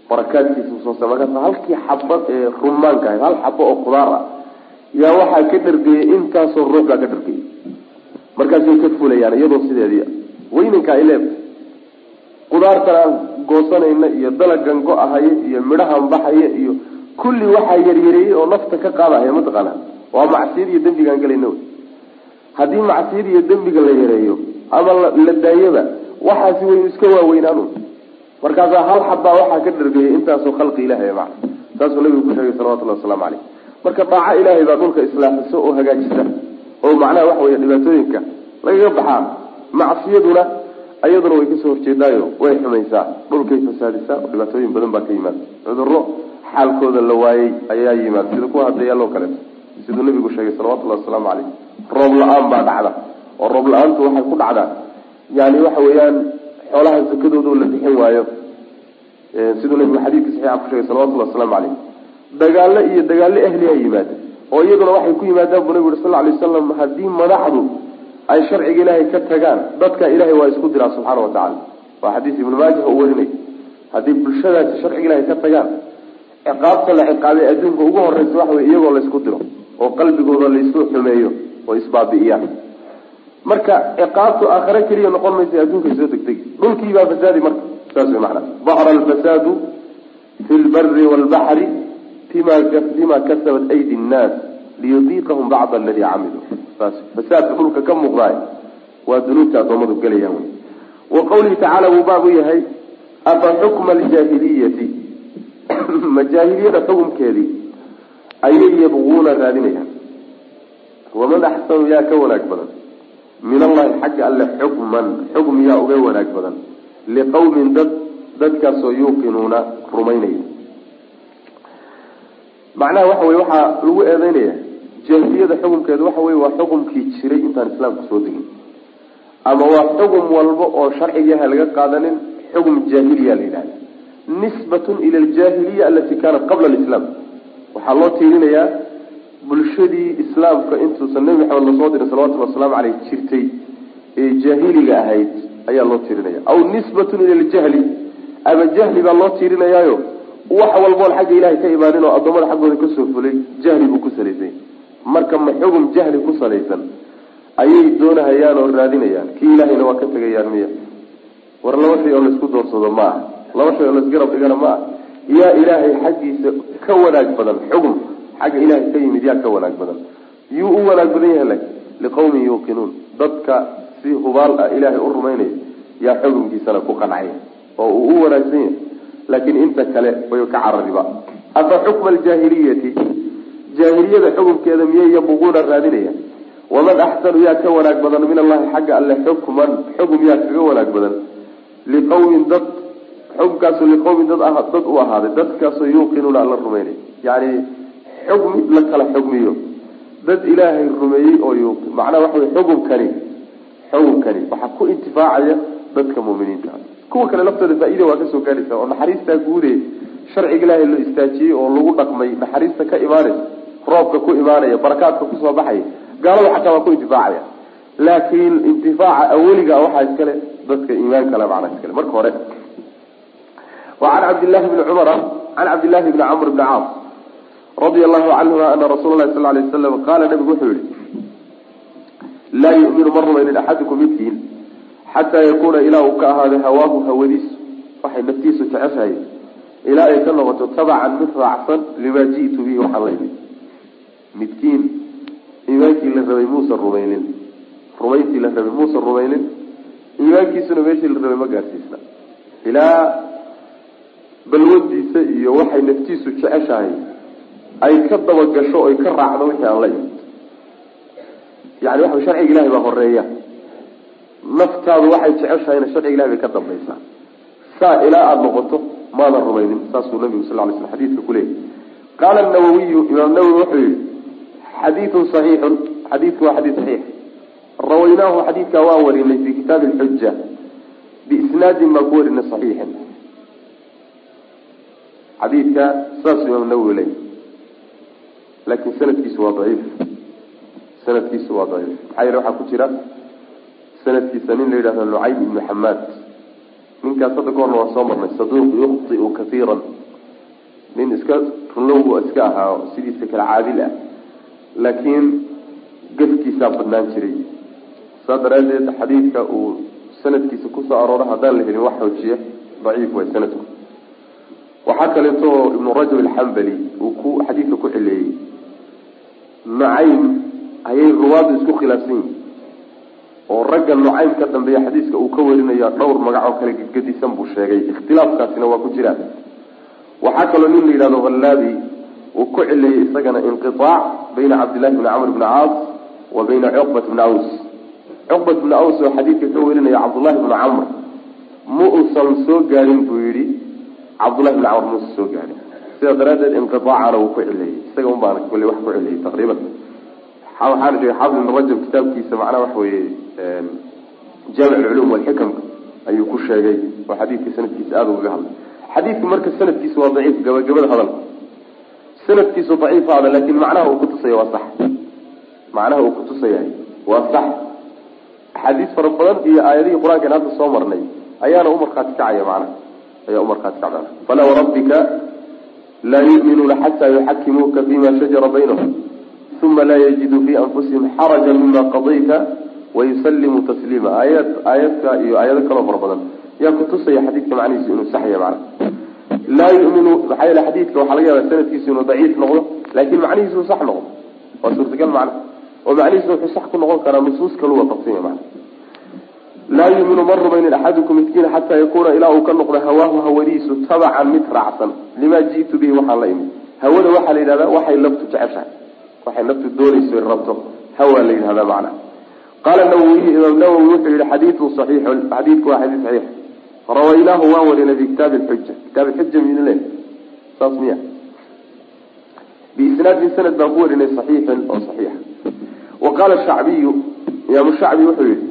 barakaadkiisi uu soo saara markaas halkii xaba ee rumaanka ahayd hal xabo oo khudaar ah yaa waxaa ka dhargeyay intaasoo ruux ka dhargeyay markaasay ka fulayaan iyadoo sideedii weynanka ay leedahay. Qudaartan aan goosanayna iyo dalagan go-ahaya iyo midhahan baxaya iyo kulli waxaa yaryareeyey oo nafta ka qaadahaya mataqaana waa macsiyad iyo dembigaan gelayna wey haddii macsiyad iyo dembiga la yareeyo ama la daayaba waxaasi waynu iska waaweynaanu markaasaa hal xabbaa waxaa ka dhargeeyay intaasoo khalqi ilahay maa saasuu nabigu ku sheegay salawatullahi wasalaamu caleyh marka daaco ilaahay baa dhulka islaaxisa oo hagaajisa. Oo macnaha waxa wey dhibaatooyinka lagaga baxaa macsiyaduna ayaduna way ka soo horjeedaayo way xumaysaa dhulkay fasaadisaa dhibaatooyin badan baa ka yimaada. Cuduro xaalkooda la waayey ayaa yimaada. Sida kuwa hadayaaloo kaleeto siduu nabigu sheegay salawatullahi wasalaamu caleyh roob la'aan baa dhacda oo roob la'aantu waxay ku dhacdaa. Yani waxa weeyaan xoolaha sakadooda la bixin waayo. Siduu nabigu xadiidka saxiixa ku sheegay salawatullahi wasalaamu caleyh dagaalo iyo dagaalo ahliha yimaada oo iyaduna waxay ku yimaadaan buu nabigu uri sal lay slam haddii madaxdu ay sharciga ilaahay ka tagaan dadka ilahay waa isku diraa subxaana watacala waa xadiis ibnu maajah uu warinay. Haddii bulshadaasi sharciga ilahay ka tagaan ciqaabta la ciqaabay adduunka ugu horeysa waxa wey iyagoo laysku diro oo qalbigooda laysu xumeeyo oo isbaabi'iyaan. Marka ciqaabtu aakhare keliya noqon maysa adduunkay soo degtegi dhulkiibaa fasaadi marka saas wey macana dahra alfasaadu fi lbari waalbaxri bima kasabat aydi nnaas liyudiiqahum bacda aladii camiluu saas fasaadka dhulka ka muuqdaay waa dunuubta addoommadu gelayaan wey wa qawlihi tacaala wuu baab u yahay afa xukma aljaahiliyati? Ma jaahiliyada xukumkeedii ayay yabquuna raadinayaan. Waman axsanu yaa ka wanaag badan. Min allahi xagga alle xukman xukm yaa uga wanaag badan. Liqawmin dad dadkaasoo yuuqinuuna rumaynaya. Macnaha waxa wey waxaa lagu eedeynaya jaahiliyada xukumkeedu waxa wey waa xukumkii jiray intaan islaamku soo degin. Ama waa xukum walba oo sharcigaha laga qaadanin xukum jaahiliya la yidhahda nisbatun ila aljaahiliya alati kaanat qabla alislaam waxaa loo tiirinayaa bulshadii islaamka intuusan nebi maxamed la soo dirin salawatullhi wasalaamu caleyh jirtay ee jaahiliga ahayd ayaa loo tiirinaya aw nisbatun ila ljahli ama jahli baa loo tiirinayaayo. Wax walboon xagga ilahay ka imaanin oo addoommada xaggooda ka soo fulay jahli buu ku salaysanya marka ma xugum jahli ku salaysan ayay doonahayaan oo raadinayaan. Kii ilahayna waa ka tegayaan miya. War laba shay oo laysku doorsado ma ah laba shay oo laysgarab dhigana ma ah yaa ilaahay xaggiisa ka wanaag badan xugum xagga ilaahay ka yimid yaa ka wanaag badan. Yuu u wanaag badan yahay liqawmin yuuqinuun. Dadka si hubaal ah ilaahay u rumaynaya yaa xugumkiisana ku qancaya oo uu u wanaagsan yahay. Laakiin inta kale way ka carariba. Afa xukma aljaahiliyati jaahiliyada xukumkeeda miyay yabuquuna raadinaya waman axsanu yaa ka wanaag badan min allahi xagga alle xukman xugum yaa kaga wanaag badan. Liqawmin dad xugumkaaso liqawmin dad ah dad u ahaaday dadkaasoo yuuqinuuna alla rumeynay. Yani xugmi la kala xugmiyo. Dad ilaahay rumeeyey oo yuuqi. Macnaha waxa wey xugumkani xugumkani waxaa ku intifaacaya dadka muminiinta kuwa kale laftooda faa-ida waa ka soo gaaraysa oo naxariistaa guude sharciga ilaahay loo istaajiyey oo lagu dhaqmay naxariista ka imaanaysa roobka ku imaanaya barakaadka ku soo baxaya gaalada xataa waa ku intifaacaya. Laakiin intifaaca aweliga waxaa iskale dadka iimaan kale macnaa iskale marka hore can cabdillahi bni cumara can cabdillahi bni camr bni caas radia allahu canhuma ana rasuula lahi sal lay waslam qaala nabigu wuxuu yihi laa yuminu ma rumaynin axadukum midkiin xataa yakuuna ilaa uu ka ahaado hawaahu hawadiisu waxay naftiisu jeceshahay ilaa ay ka noqoto tabacan mid raacsan limaa ji'tu bihi waxaan la imid midkiin iimaankii la rabay muusan rumaynin rumayntii la rabay muusan rumaynin iimaankiisuna meeshii la balwadiisa iyo waxay naftiisu jeceshahay ay ka dabagasho oy ka raacdo wixii aan la imid yani waxa sharciga ilahay baa horreeya naftaadu waxay jeceshahayna sharciga ilahay bay ka dambaysaa saa ilaa aada noqoto maadan rumaynin saasuu nabigu sal lay sl xadiidka kuleeyay qaala nawawiyu imaam nawowi wuxuu yihi xadiidun saxiixun. Xadiidku waa xadiid saxiix. Rawaynaahu xadiidkaa waan warinay fi kitaabi alxuja biisnaadin baan ku warinay saxiixin xadiidka saasuu imaam nawowi leeyay laakin sanadkiisu waa daciif. Sanadkiisu waa daciif. Maxaa yeele waxaa ku jira sanadkiisa nin la yidhahdo nucaym ibnu xamaad ninkaas hadda kahorna waa soo marnay saduuq yukhtiu kaiiran nin iska runlowbu iska ahaa sidiisa kale caadil ah. Laakiin gafkiisaa badnaan jiray. Saa daraaddeed xadiidka uu sanadkiisa ku soo arooro haddaan la helin wax xoojiya daciif way sanadku waxaa kaleeto ibnu rajab alxambali uu ku xadiidka ku cileeyey nucaym ayay ruwaadu isku khilaafsan yihiin oo ragga nucaym ka dambeeya xadiiska uu ka warinayo dhowr magac oo kale gedgedisan buu sheegay. Ikhtilaafkaasina waa ku jiraan waxaa kaloo nin la yidhahdo hallaabi uu ku cileeyey isagana inqiaac bayna cabdillahi bni camr bni caas wa bayna cuqbat bni aws. Cuqbat bni aws oo xadiidka ka warinaya cabdullahi bni camr ma uusan soo gaarin buu yihi cabdullahi bni camr muusan soo gaarin sidaa daraaddeed inqiaacana wuu ku cileeyey isaga un baana kule wax ku cileeyey taqriiban. Waxaana sheegay xaafid ibn rajab kitaabkiisa macnaha waxa weeye jaamic alculuum walxikamka ayuu ku sheegay oo xadiidka sanadkiisa aada ugaga hadlay. Xadiidku marka sanadkiisa waa daciif gabagabada hadalka sanadkiisu daciif hada laakin macnaha uu kutusaya waa sax. Macnaha uu kutusayahay waa sax. Axaadiis fara badan iyo aayadihii qur'aankan hadda soo marnay ayaana umarkhaati kacaya macnaha ayaa umarkhaati kacda falaa warabbika laa yuminuuna xataa yuxakimuuka fima shajara baynahum uma laa yajidu fi anfusihim xaraja mima qadayta wayusallimuu tasliima. Aayad aayadka iyo aayado kaloo fara badan yaa kutusaya xadiidka macnihiisu inuu saxya macna laa yuminu maxaa yeele xadiidka waxaa laga yaaba sanadkiisu inuu daciif noqdo laakin macnihiisu sax noqdo. Waa suurtagal macna. Oo macnihiisu wuxuu sax ku noqon karaa nusuus kalu waafaqsanya macna laa yuminu ma rumaynin axadukum miskiin xataa yakuuna ilaa uu ka noqdo hawaahu hawadiisu tabacan mid raacsan limaa ji'tu bihi waxaan la imid. Hawada waxaa la yidhahdaa waxay laftu jeceshahay waxay naftu doonayso rabto. Hawaa la yidhahdaa macna qaala nawowiy imaam nawowi wuxuu yihi xadiidun saxiixun xadiidku waa xadiis saxiix. Rawaynaahu waan warinay fi kitaabi lxuja kitaab lxuja miynu le saas miya. Biisnaadin sanad baan ku warinay saxiixan oo saxiixa. Wa qaala shacbiyu imaamu shacbi wuxuu yihi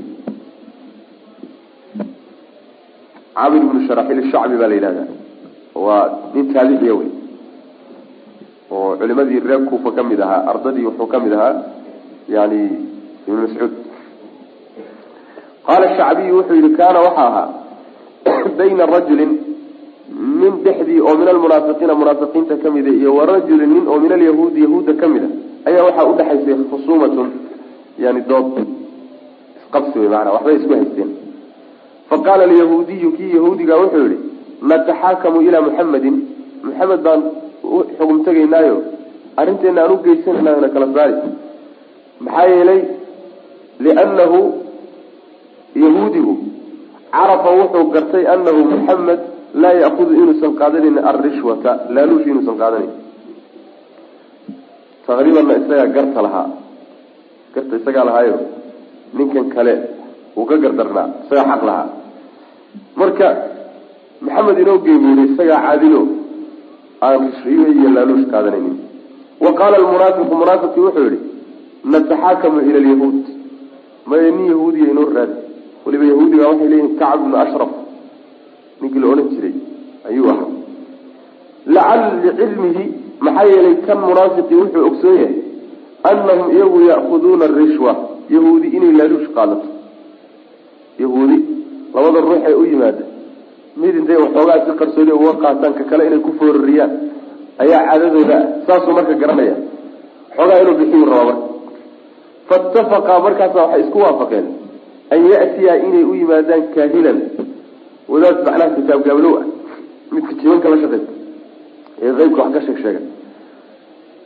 camir ibnu sharaxil shacbi baa la yidhahdaa. Waa nin taabiciya wey. Oo culimadii reer kuufa ka mid ahaa ardadii wuxuu ka mid ahaa yani ibn mascuud. Qaala shacbiyu wuxuu yihi kaana waxa ahaa bayna rajulin nin dhexdii oo min almunaafiqiina munaafiqiinta kamida iyo warajulin nin oo min alyahuudi yahuudda ka mid a ayaa waxaa udhexaysay khusuumatun yani dood isqabsi wey maanaa waxbay isku haysteen faqaala alyahuudiyu kii yahuudiga wuxuu yihi nataxaakamu ilaa muxamedin muxamed baan xugum tegaynaayo arrinteena aan u geysanayna na kala saari. Maxaa yeelay liannahu yahuudigu carafa wuxuu gartay anahu muxamed laa ya'kudu inuusan qaadanayn alrishwata laaluush inuusan qaadanayn. Taqriibanna isagaa garta lahaa garta isagaa lahaayo. Ninkan kale uu ka gardarnaa isagaa xaq lahaa marka maxamed inoo geebuuday isagaa caadilo aan rishriyo iyo laaluush qaadanaynin. Wa qaala almunaafiqu munaafiqii wuxuu yihi nataxaakamu ila alyahuud. Maya nin yahuudiya inoo raadi. Waliba yahuudiga waxay leeyihiin kacb ibnu ashraf. Ninkii la odhan jiray ayuu ahaa. Lacal licilmihi maxaa yeelay kan munaafiqii wuxuu ogsoon yahay anahum iyagu ya'kuduuna arishwa yahuudi inay laaluush qaadato. Yahuudi labada ruux ee u yimaada mid intay waxoogaa si qarsoodi uga qaataan ka kale inay ku foorariyaan ayaa caadadooda ah saasuu marka garanaya. Xoogaa inuu bixiyu raba marka faitafaqa markaasa waxay isku waafaqeen an ya'tiya inay u yimaadaan kaahilan. Wadaad macnaha kitaab gaablow ah. Midka jibanka la shaqeysa ee qeybka wax ka sheeg sheega.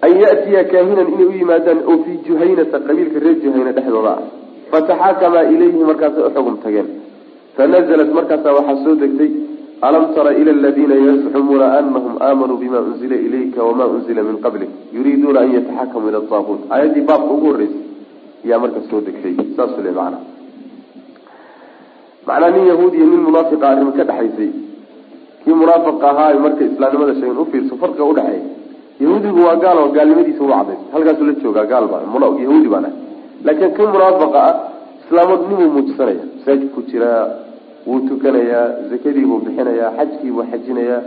An ya'tiya kaahinan inay u yimaadaan oo fii juhaynata qabiilka reer juhayna dhexdooda. Ah fataxaakamaa ilayhi markaasay uxugum tageen fanazalat markaasaa waxaa soo degtay alam tara ila aladiina yazcumuuna anahum aamanuu bima unzila ilayka wama unzila min qablik yuriiduuna an yataxakamuu ila taaquut aayaddii baabka ugu horreysay ayaa marka soo degtay saas le macana macnaa nin yahuud iyo nin munaafiqa arrimo ka dhexaysay kii munaafiqa ahaa marka islaamnimada sheegen ufiirso farqiga udhexeeya yahuudigu waa gaal oo gaalnimadiisa uga cadays halkaasuu la joogaa gaal baa yahuudi baan laakiin kan munaafiqa ah islaamnimuu muujisanaya masaajid ku jiraa wuu tukanayaa zakadiibuu bixinayaa xajkiibuu xajinayaa.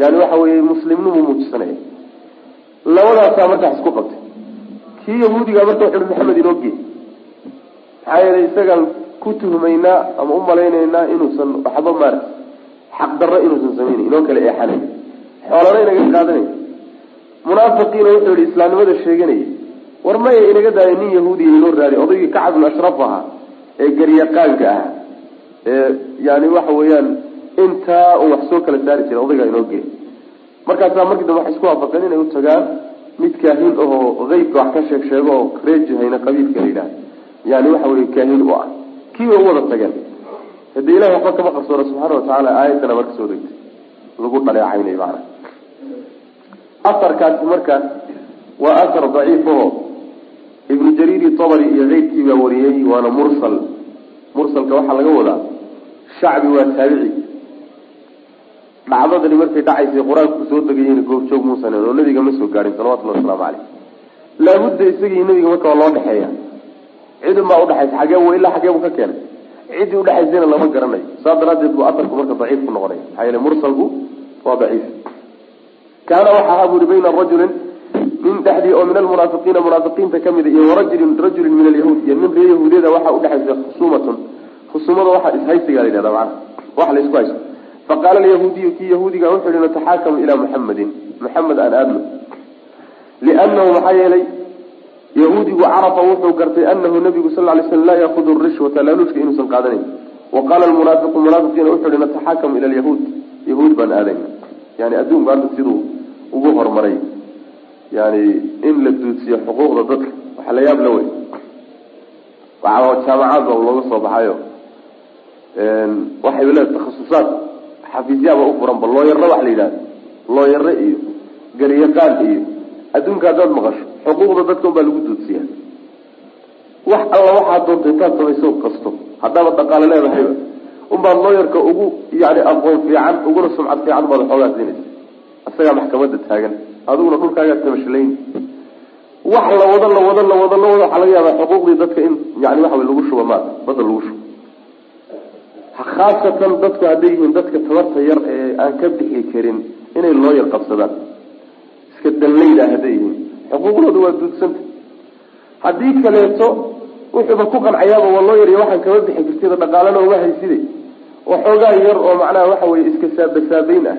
Yani waxa weye muslimnimuu muujisanaya labadaasaa markaa isku qabtay. Kii yahuudiga marka wuxu maxamed inoo gee maxaa yeelay isagaan ku tuhmaynaa ama u malaynaynaa inuusan waxba maarata xaqdarro inuusan samaynayn inoo kale eexanayn xoolana inaga qaadanay. Munaafiqiina wuxuu yihi islaamnimada sheeganaya war maya inaga daayo nin yahuudiya inoo raadi odaygii kacab ibn ashraf ahaa ee garyaqaanka ah ee yani waxa weeyaan intaa uu wax soo kala saari jiray odaygaa inoo gey markaasaa markii dambe waxay isku waafaqeen inay u tagaan mid kaahin ahoo qeybka wax ka sheeg sheego oo reejahayna qabiilka la yidhaha yani waxa weye kaahin u ah. Kii way u wada tageen hadee ilahi waxba kama qarsoona subxaana watacaala aayadana marka soo degtay lagu dhaleecaynay maana asarkaasi marka waa asar daciif aho ibnu jariiri tabari iyo keyrkii baa wariyey waana mursal. Mursalka waxaa laga wadaa shacbi waa taabici. Dhacdadani markay dhacaysay qur'aanku soo degayena goobjoog muusan oo nabiga ma soo gaadhin salawatullahi wasalaamu caleyh laabudda isagii nabiga marka waa loo dhexeeya. Cidun baa udhexaysa xagee w ilaa xagee buu ka keenay. Ciddii udhexaysayna lama garanayo saa daraadeed buu asarku marka daciif ku noqonaya maxaa yeele mursalku waa daciif. Kaana waxa ahaa buri bayna rajulin nin dhexdii oo min almunaafiqiina munaafiqiinta ka mid iyo warajulin rajulin min alyahuud iyo nin ree yahuudiyada waxaa udhexaysa khusuumatun khusuumada waxaa ishaysiga la yidhahda macana wax la isku haysto. Faqaala alyahuudiyu kii yahuudiga wuxuu yihi nataxaakamu ilaa muxamedin maxamed aan aadno. Liannahu maxaa yeelay yahuudigu carafa wuxuu gartay anahu nabigu sal lay slam laa yaakudu rishwata laaluushka inuusan qaadanayn wa qaala almunaafiqu munaafiqiina wuxuu yihi nataxaakamu ila alyahuud. Yahuud baan aadayna yani adduunku hadda siduu ugu horumaray yani in la duudsiyo xuquuqda dadka. Waxa la yaab la wey jaamacaad ba looga soo baxayo waxay le takhasusaad xafiisyaaba u furanba looyaro wax la yidhahdo looyaro iyo garyaqaan iyo adduunka haddaad maqasho xuquuqda dadka unbaa lagu duudsiya wax alla waxaa doonta intaad samayso kasto. Haddaaba dhaqaale leedahayba unbaad looyarka ugu yani aqoon fiican uguna sumcad fiican baad xoogaa siinaysa. Isagaa maxkamada taagan. Adiguna dhulkaagaad tamashlayn wax la wado la wado la wado la wado waxaa laga yaabaa xuquuqdii dadka in yani waxa lagu shuba maad badda lagu shubo khaasatan dadku hadday yihiin dadka tabarta yar ee aan ka bixi karin inay loo yar qabsadaan. Iska danlayda hadday yihiin. Xuquuqdooda waa duudsanta. Haddii kaleeto wuxuuba ku qancayaaba waa loo yarya waxaan kama bixi kartida dhaqaalana uma hayside waxoogaa yar oo macnaha waxa weye iska saabasaabeyn ah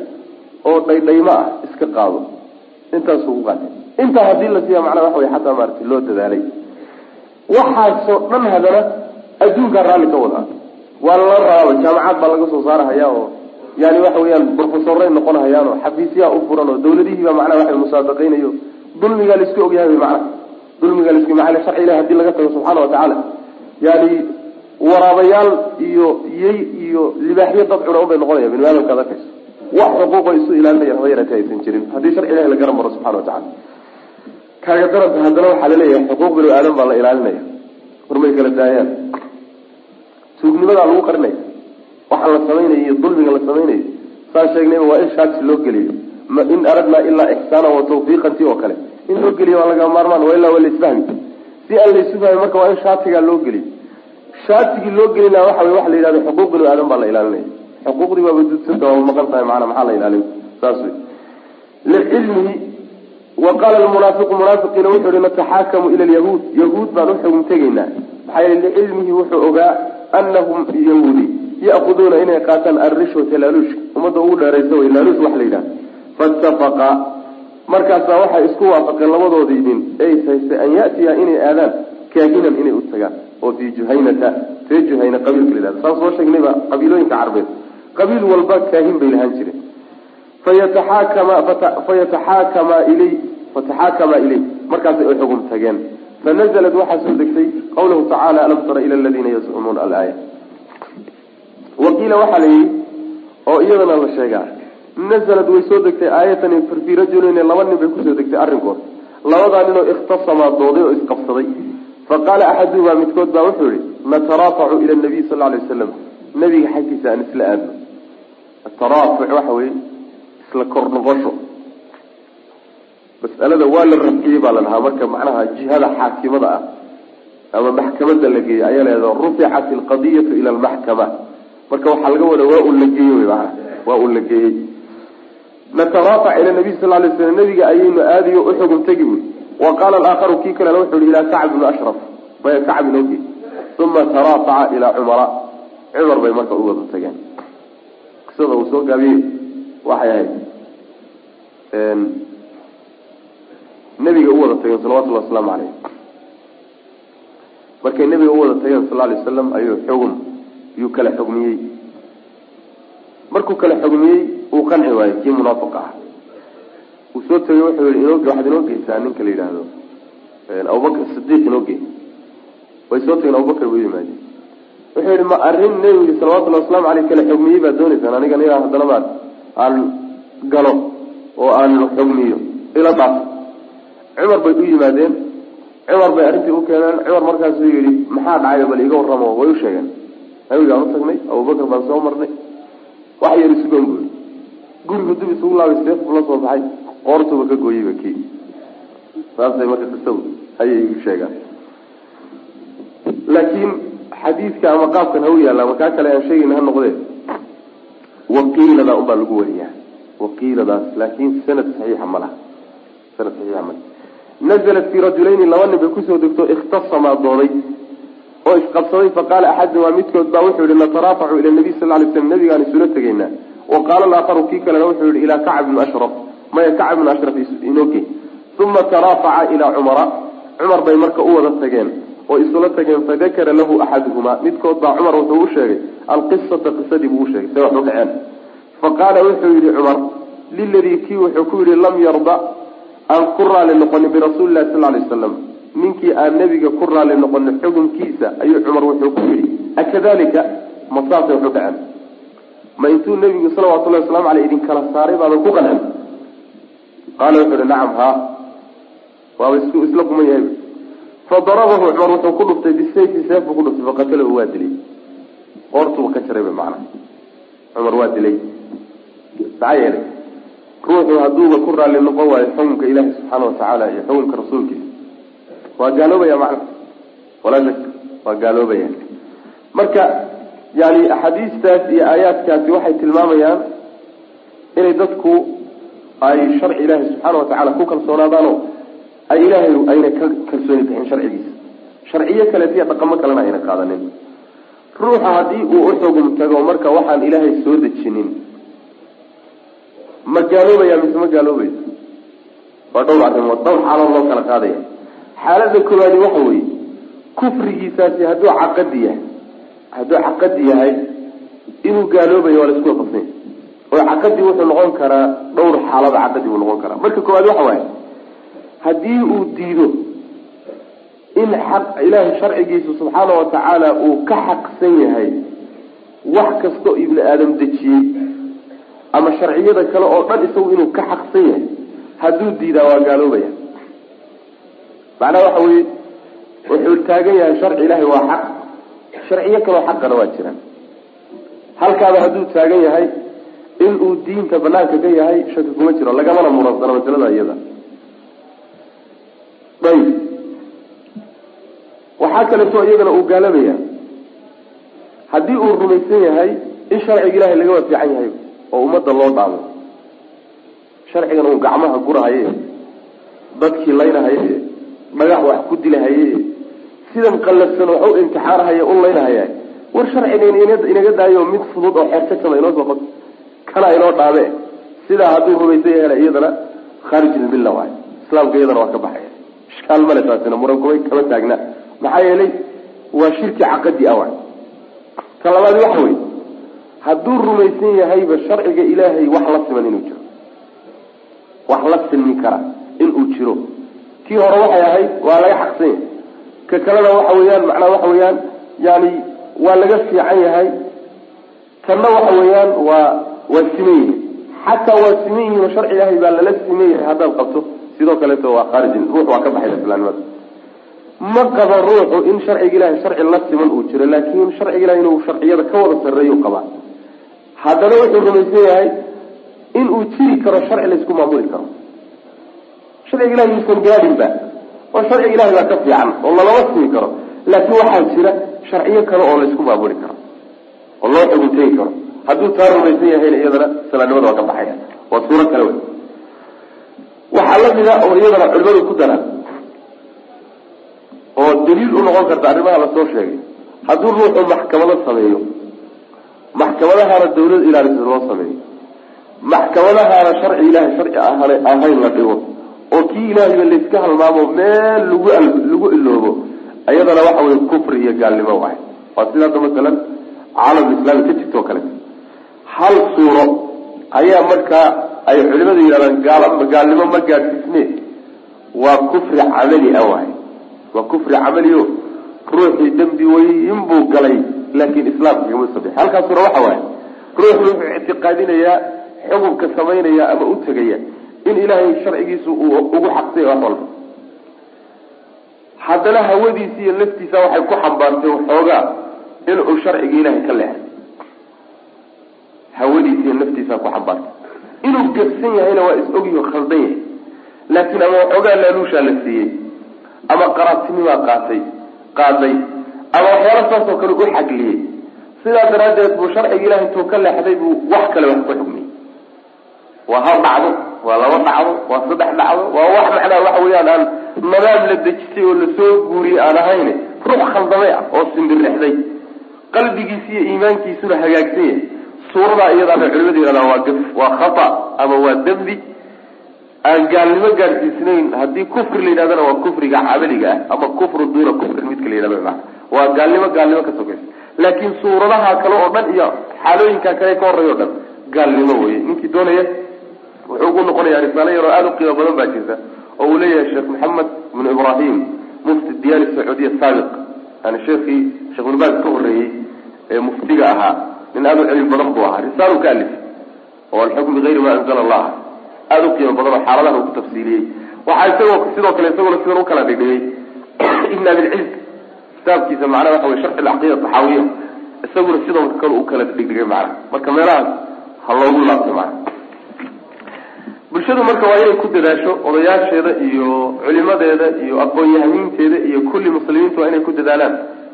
oo dhaydhaymo ah iska qaado. Intaasuu ku qaatay intaa haddii la siiya macnaha waxa wey xataa maarata loo dadaalay. Waxaasoo dhan hadana adduunkaa raalli ka wadaa waa lala rabaaba jaamacad baa laga soo saarahayaa oo yani waxa weyaan brofesoray noqonhayaan oo xafiisyaa u furan oo dawladihiiba macnaha waxa musaabaqeynayo dulmigaa la isku ogyahay macnaha. Dulmigaa la isku maaa sharci ilahi haddii laga tago subxaana watacaala yani waraabayaal iyo yey iyo libaaxyo dad cuna unbay noqonaya bini aadamkaad arkayso wax xuquuqo isu ilaalinaya haba yaraati aysan jirin. Haddii sharci ilahi la maro subxana watacala kaaga daranta haddana waxaa la leeyahay xuquuq bini aadan baa la ilaalinaya. Hormay kala daayaan tuugnimadaa lagu qarinaya waxaa la samaynayo dulmiga la samaynayo saan sheegnayba waa in shaati loo geliyo. In aradnaa ilaa ixsaana wa tawfiiqanti oo kale. In loo geliyo waa laga maarmaan waa ilaa waa laisfahmi si aan la isu fahmi marka waa in shaatigaa loo geliyo. Shaatigii loo gelina waxa wey waxa la yidhahda xuquuq bini aadan baa la ilaalinaya. Xuquuqdii waaba dudsanta waaba maqan tahay maana maxaa la ilaalin saas wey licilmihi wa qaala lmunaafiqu munaafiqiina wuxuu yihi nataxaakamu ila lyahuud yahuud. Baan uxugum tegaynaa. Maxaa yeele licilmihi wuxuu ogaa anahum yahuudi ya'kuduuna inay qaataan arrishwata laaluushka ummadda ugu dheeraysa wey laaluush waxa la yidhahda faitafaqa markaasaa waxay isku waafaqeen labadoodii nin ee haystay an yatiya inay aadaan kaahinan inay u tagaan. Oo fii juhaynata. Ree juhayna qabiilka la yihahda saan soo sheegnayba qabiilooyinka carbeed. Qabiil walba kaahin bay lahaan jireen. Fayataxaakama fayataxaakama ilay fataxaakama ilay. Markaasay u xugum tageen fanaزlat waxaa soo degtay qawlahu tacala alam tara ila aladiina yazcumuuna alaaya waqiila waxaa la yihi oo iyadana la sheegaa nazlad way soo degtay aayatani fii rajuleyni laba nin bay ku soo degtay arrinkood labadaa ninoo ikhtasamaa dooday oo isqabsaday faqaala axaduhumaa midkood baa wuxuu yihi nataraafacu ila nabiy sal alay wasalam nabiga xaggiisa aan isla aadno ataraafuc waxa weye isla kor mas'alada waa la rafciyey baa la dhahaa marka macnaha jihada xaakimada ah ama maxkamada la geeyey ayaa leedaa ruficat alqadiyatu ila almaxkama. Marka waxaa laga wada waa un la geeyey waa un la geeyey. Nataraafac ila nabiy sal lay slam nabiga ayaynu aadayo uxugum tegi buy wa qaala alaakharu kii kalena wuxu yihi ilaa kacb bni ashraf. Maya kacb inooge uma taraafaca ilaa cumara. Cumar bay marka u tageen. Qisada uu soo gaabiyey waxay ahayd nabiga u wada tageen salawatullahi wasalaamu caleyh markay nabiga u wada tageen sal alay wasalam ayuu xugum yuu kala xugmiyey. Markuu kala xugmiyey uu qanci waayey kii munaafiq ah. Uu soo tegay wuxuu yihi waxaad inoo geysaa ninka la yidhaahdo. Abubakr sidiiq inoo gey way soo tageen abubakr bay u yimaadeen wuxuu yihi ma arrin nebiga salawatullahi waslamu aleyh kala xugmiyey baad dooneysaan aniga nigaa haddana maad aan galo oo aan xugmiyo. Ila dhaaf cumar bay u yimaadeen. Cumar bay arrintii u keeneen. Cumar markaasuu yihi maxaa dhacay bal iga warramo? Way u sheegeen. Nabigaan u tagnay abubakar baan soo marnay. Wax yar isugan buuri gurigu dib isugu laabay seef la soo baxay. Qoortuba ka gooyeyba kii. Saasay marka qisadu ayay u sheegaan. Laakiin xadiidka ama qaabkan ha u yaalla ama kaa kale aan sheegayna ha noqdee. Waqiilada unbaa lagu wariyaa. Waqiiladaas. Laakin sanad saxiixa ma laha. Sanad saxiixa ma laha nazalat fii rajulayni laba nin bay ku soo degto ikhtasamaa dooday oo isqabsaday faqaala axadumaa midkood baa wuxuu yihi nataraafacu ila nabiy sal lay slam nabigaan isula tegaynaa wa qaala alaakharu kii kalena wuxuu yihi ilaa kacb bni ashraf maya kacb bni ashraf inooge uma taraafaca ilaa cumara cumar bay marka u wada tageen oo isula tageen fadakara lahu axaduhumaa midkood baa cumar wuxuu u sheegay alqisata qisadii buu usheegay say wax u dhaceen faqaala wuxuu yihi cumar liladii kii wuxuu ku yihi lam yarda aan ku raali noqonin birasuuli sal lay wasalam ninkii aan nebiga ku raali noqonin xukunkiisa ayuu cumar wuxuu ku yihi akadalika ma saasay waxu dhaceen? Ma intuu nebigu salawatullahi waslamu aleyh idin kala saaray baadan ku qancin qaala wuxuu yihi nacam haa. Waaba is isla kuman yahay. Fadarabahu cumar wuxuu ku dhuftay bisayfi seef buu ku dhuftay faqatalahu waa dilay. Qoortuba ka jaray ba macana cumar waa dilay. Maxaa yeelay ruuxu hadduuba ku raalli noqon waayo xukunka ilaahi subxaana watacaala iyo xukunka rasuulkiisa. Waa gaaloobaya macna. Walaa shak waa gaaloobaya marka yani axaadiistaas iyo aayaadkaasi waxay tilmaamayaan inay dadku ay sharci ilaahay subxaana watacaala ku kalsoonaadaanoo ay ilaahay ayna ka kalsooni bixin sharcigiisa. Sharciyo kaleetiya dhaqamo kalena ayna qaadanin. Ruuxa haddii uu uxugum tago marka waxaan ilaahay soo dejinin ma gaaloobaya mise ma gaaloobaya waa dhowr arrimood dhowr xaalood loo kala qaadaya. Xaalada koowaadi waxa weeye kufrigiisaasi hadduu caqadi yahay hadduu caqadi yahay inuu gaaloobayo waa la isku wafaqsanya oo caqadi wuxuu noqon karaa dhowr xaalada caqadi buu noqon karaa. Marka koowaad waxa waaye haddii uu diido in xaq ilaahay sharcigiisa subxaana watacaala uu ka xaqsan yahay wax kastoo ibni aadam dejiyey ama sharciyada kale oo dhan isagu inuu ka xaqsan yahay hadduu diidaa waa gaaloobaya macnaha waxa weye wuxuu taagan yahay sharci ilaahay waa xaq sharciyo kaloo xaqana waa jiraan. Halkaaba hadduu taagan yahay inuu diinta banaanka ka yahay shaki kuma jiro lagamana muransano masalada iyada. Ayb waxaa kaleeto iyadana uu gaalabaya haddii uu rumaysan yahay in sharciga ilahay lagaba fiican yahay oo ummadda loo dhaamo sharcigan uu gacmaha gurahaye dadkii laynahaye dhagax wax ku dilahaye sidan qallafsan wax u imtixaanahaya u laynahaya war sharciga inaga daayo mid fudud oo xeertagtaba inoo soo qod kana inoo dhaame sidaa hadduu rumaysan yahayna iyadana khaarij ilmilla waay. Islaamka iyadana waa ka baxaya ishkaal male taasina muran kuma kama taagna. Maxaa yeelay waa shirki caqadi ah waay. Ta labaad waxa wey hadduu rumaysan yahayba sharciga ilaahay wax la siman inuu jiro. Wax la silmi kara inuu jiro. Kii hore waxay ahayd waa laga xaqsan yahay ka kalena waxa weeyaan macnaha waxa weeyaan yani waa laga fiican yahay. Kanna waxa weeyaan waa waa siman yihiin xataa waa siman yihiin sharci ilaahay baa lala siman yahay haddaad qabto. Sidoo kaleeto waa khaarijin. Ruux waa ka baxaya islaamnimada. Ma qaba ruuxu in sharciga ilahay sharci la siman uu jiro laakin sharciga ilahay inuu sharciyada ka wada sarreeyu qabaa haddana wuxuu rumaysan yahay inuu jiri karo sharci laysku maamuli karo. Sharciga ilahay yuusan gaadhinba oo sharciga ilahay baa ka fiican oo lalama simi karo. Laakin waxaa jira sharciyo kale oo laysku maamuli karo oo loo xuguntegi karo. Hadduu taa rumaysan yahayna iyadana salaanimada waa ka baxaya. Waa suuro kale wey. Waxaa lamida oo iyadana culimadu ku daraan oo daliil u noqon karta arrimaha la soo sheegay. Hadduu ruuxu maxkamado sameeyo maxkamadahaana dawlad ilaalisa loo sameeyo maxkamadahaana sharci ilahay sharci ahayn la dhigo. Oo kii ilaahayba layska halmaamo meel lagu lagu iloobo ayadana waxa weye kufri iyo gaalnimo waay waa sida hadda masalan caalam islaami ka jirto o kale. Hal suuro ayaa markaa ay culimadu yidhahdaan gaal gaalnimo ma gaadhsiisne waa kufri camali ah waay waa kufri camali ruuxii dembi weyn buu galay laakin islaamka kama soo bixi. Halkaasuna waxa waaye ruuxu wuxuu ictiqaadinayaa xukunka samaynaya ama u tegaya in ilaahay sharcigiisu uu ugu xaqsay wax walba. Haddana hawadiisi iyo laftiisa waxay ku xambaartay waxoogaa inuu sharciga ilaahay ka leexay. Hawadiisi iyo naftiisa ku xambaartay. Inuu gabsan yahayna waa is ogyaho khaldan yahay. Laakiin ama waxoogaa laaluushaa la siiyey ama qaraabtinimaa qaatay qaaday ama waxyaala saasoo kale u xagliyey. Sidaa daraaddeed buu sharciga ilahay intuu ka leexday buu wax kale wax ku xugmiyey waa hal dhacdo waa laba dhacdo waa saddex dhacdo waa wax macnaha waxa weeyaan aan nadaam la dejisay oo la soo guuriyey aan ahayne ruux khaldamay ah oo simbirixday qalbigiisi iyo iimaankiisuna hagaagsan yahay suuradaa iyadaana culimadu yihahdaa waa gaf waa khata ama waa dembi. Aan gaalnimo gaadhsiisnayn haddii kufri la yidhahdana waa kufriga camaliga ah ama kufru duuna kufrin midka la yidhahdo maa waa gaalnimo gaalnimo ka sokaysa laakiin suuradaha kale oo dhan iyo xaalooyinka kale ka horreeya o dhan gaalnimo wey ninkii doonaya wuxuu ugu noqonaya risaalo yaroo aada u qiimo badan baa jirta oo uu leeyahay sheekh maxamed ibnu ibrahim mufti diyaani sacuudiya saabiq yani sheekii sheekh ibnu baas ka horreeyey ee muftiga ahaa. Nin aada u cilmi badan buu ahaa. Risaalu ka alif oo alxukm bigayri ma anzala allah. Aada u qiimo badan oo xaaladaha uu ku tafsiiliyey. Waxaa isagoo sidoo kale isaguna sidan u kala dhigdhigay ibn abilciz kitaabkiisa macnaha waxa wey sharxi alcaqiida taxaawiya. Isaguna sidoo kale u kala dhigdhigay macna marka meelahaas ha loogu laabto macna bulshadu marka waa inay ku dadaasho odayaasheeda iyo culimadeeda iyo aqoon-yahamiinteeda iyo kulli muslimiintu waa inay ku dadaalaan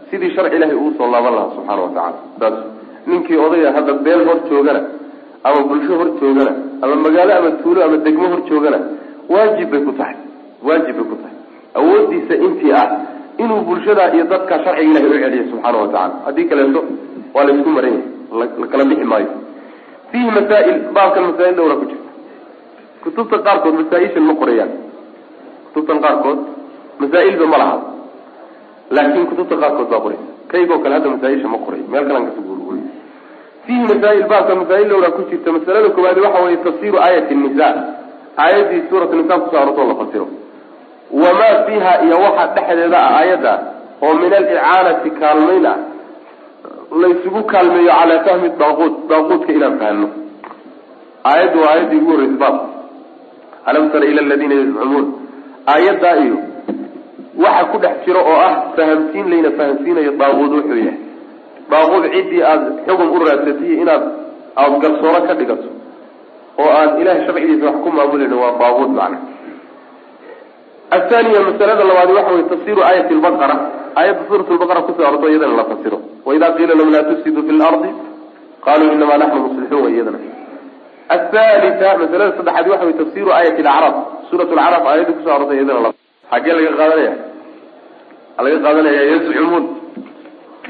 sidii sharci ilahay uu soo laaban lahaa subxaana wa tacala saas ninkii odaya hadda beel hor joogana ama bulsho hor joogana ama magaalo ama tuulo ama degmo hor joogana waajib bay ku tahay. Waajib bay ku tahay. Awoodiisa intii ah inuu bulshada iyo dadka sharciga ilahay u celiyo subxaana wa tacala haddii kaleeto waa la isku maran yahay la kala bixi maayo. Fiihi masaa'il baabkan masaa'il dhowra ku jirta. Kutubta qaarkood masaa-ishan ma qorayaan. Kutubtan qaarkood masaa-ilba ma laha. Laakin kutubta qaarkood baa qoraysa. Kaygoo kale hadda masaa-isha ma qoray. Meel kalan ka soo gurguray fiihi masaa'il baabka masaa-il dhowra ku jirta. Masalada koowaadi waxa weeye tafsiru aayati nisa aayaddii suuratu nisa ku soo arortoo la fasiro wamaa fiiha iyo waxa dhexdeeda ah aayadda oo min alicaanati kaalmayn ah laysugu kaalmeeyo calaa fahmi daaquud daaquudka inaan fahno aayaddu waa aayaddii ugu horreysay baab. Alam tara ila aladiina yazcumuun aayaddaa iyo waxa ku dhex jiro oo ah fahamsiin layna fahamsiinayo daaquud wuxuu yahay. Daaquud ciddii aada xugum u raadsatay inaad aada garsooro ka dhigato oo aad ilahay sharcigiisa wax ku maamuleyno waa daaquud macna athaniya masalada labaadi waxa weye tafsiru aayati lbaqara aayadda suurat lbaqara ku soo arorto iyadana la fasiro waida qiila lahum laa tufsiduu fi lardi qaluu inamaa naxnu muslixuun iyadana athalitha masalada saddexaad waxa weye tafsiru aayati lacraaf suurat lacraaf aayadda ku soo arortay iyadana la xaggee laga qaadanaya laga qaadanaya yazcumuun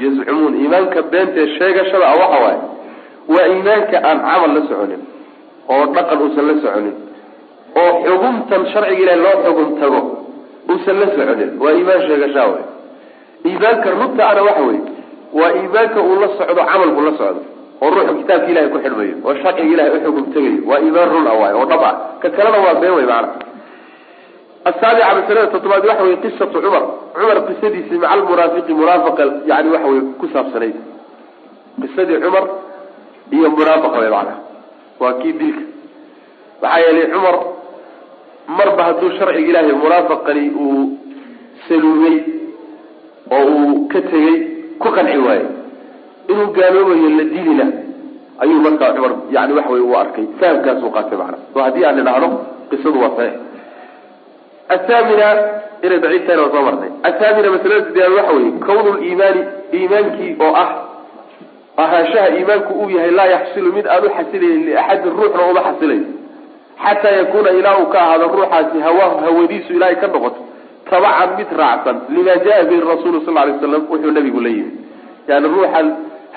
yazcumuun iimaanka beentee sheegashada a waxa waaye waa iimaanka aan camal la soconin oo dhaqan uusan la soconin oo xugumtan sharciga ilahi loo xugum tago uusan la soconin waa iimaan sheegashaa wey iimaanka runta ana waxa wey waa iimaanka uu la socdo camalku la socdo. Oo ruuxu kitaabka ilahay ku xidhmayo oo sharciga ilahay uxugum tegayo waa iimaan run ah waay oo dhab ah. Ka kalena waa been wey maana asaabica masalada toddobaad waxa wey qisatu cumar. Cumar qisadiisii maca almunaafiqi munaafaqa yani waxa wey ku saabsanayd qisadii cumar iyo munaafaqa wey macnaha waa kii dilka. Maxaa yeelay cumar marba hadduu sharciga ilaahay munaafaqani uu saluumay oo uu ka tegey ku qanci waayo inuu gaaloobayo la dilina ayuu markaa cumar yani waxa wey uu arkay. Fahamkaasuu qaatay macna. Oo haddii aan idhaahno qisadu waa saxiix. Athamina inay daciif tahayna waa soo marnay. Athamina masalada sideedaad waxa weye kawnu liimaani iimaankii oo ah ahaanshaha iimaanku uu yahay laa yaxsilu mid aan u xasilaynin liaxadin ruuxna uma xasilayo xataa yakuuna ilaa ka ahaado ruuxaasi hawaahu hawadiisu ilaahay ka noqoto tabacan mid raacsan lima jaa bihi rasuulu sal lay slam wuxuu nabigu la yimi yani ruuxan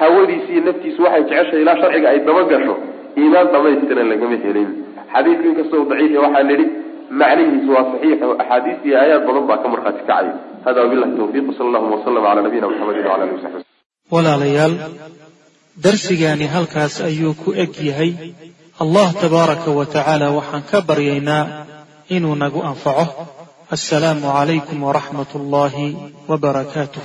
hawadiisi iyo naftiisu waxay jeceshahay ilaa sharciga ay daba gasho iimaan dhamaystiran lagama helin. Xadiidku inkastoo daciif waxaa nidhi macnihiisu waa saxiix axaadiis iyo aayaad badan baa ka markhaati kacaya hada wabilahi tawfiiq allahuma wasalam cala nabiyina maxamedin wala alihi wasaxbi walaalayaal darsigaani halkaas ayuu ku eg yahay allah tabaaraka wa tacaala waxaan ka baryaynaa inuu nagu anfaco. Assalaamu calaykum waraxmat ullaahi wa barakaatuh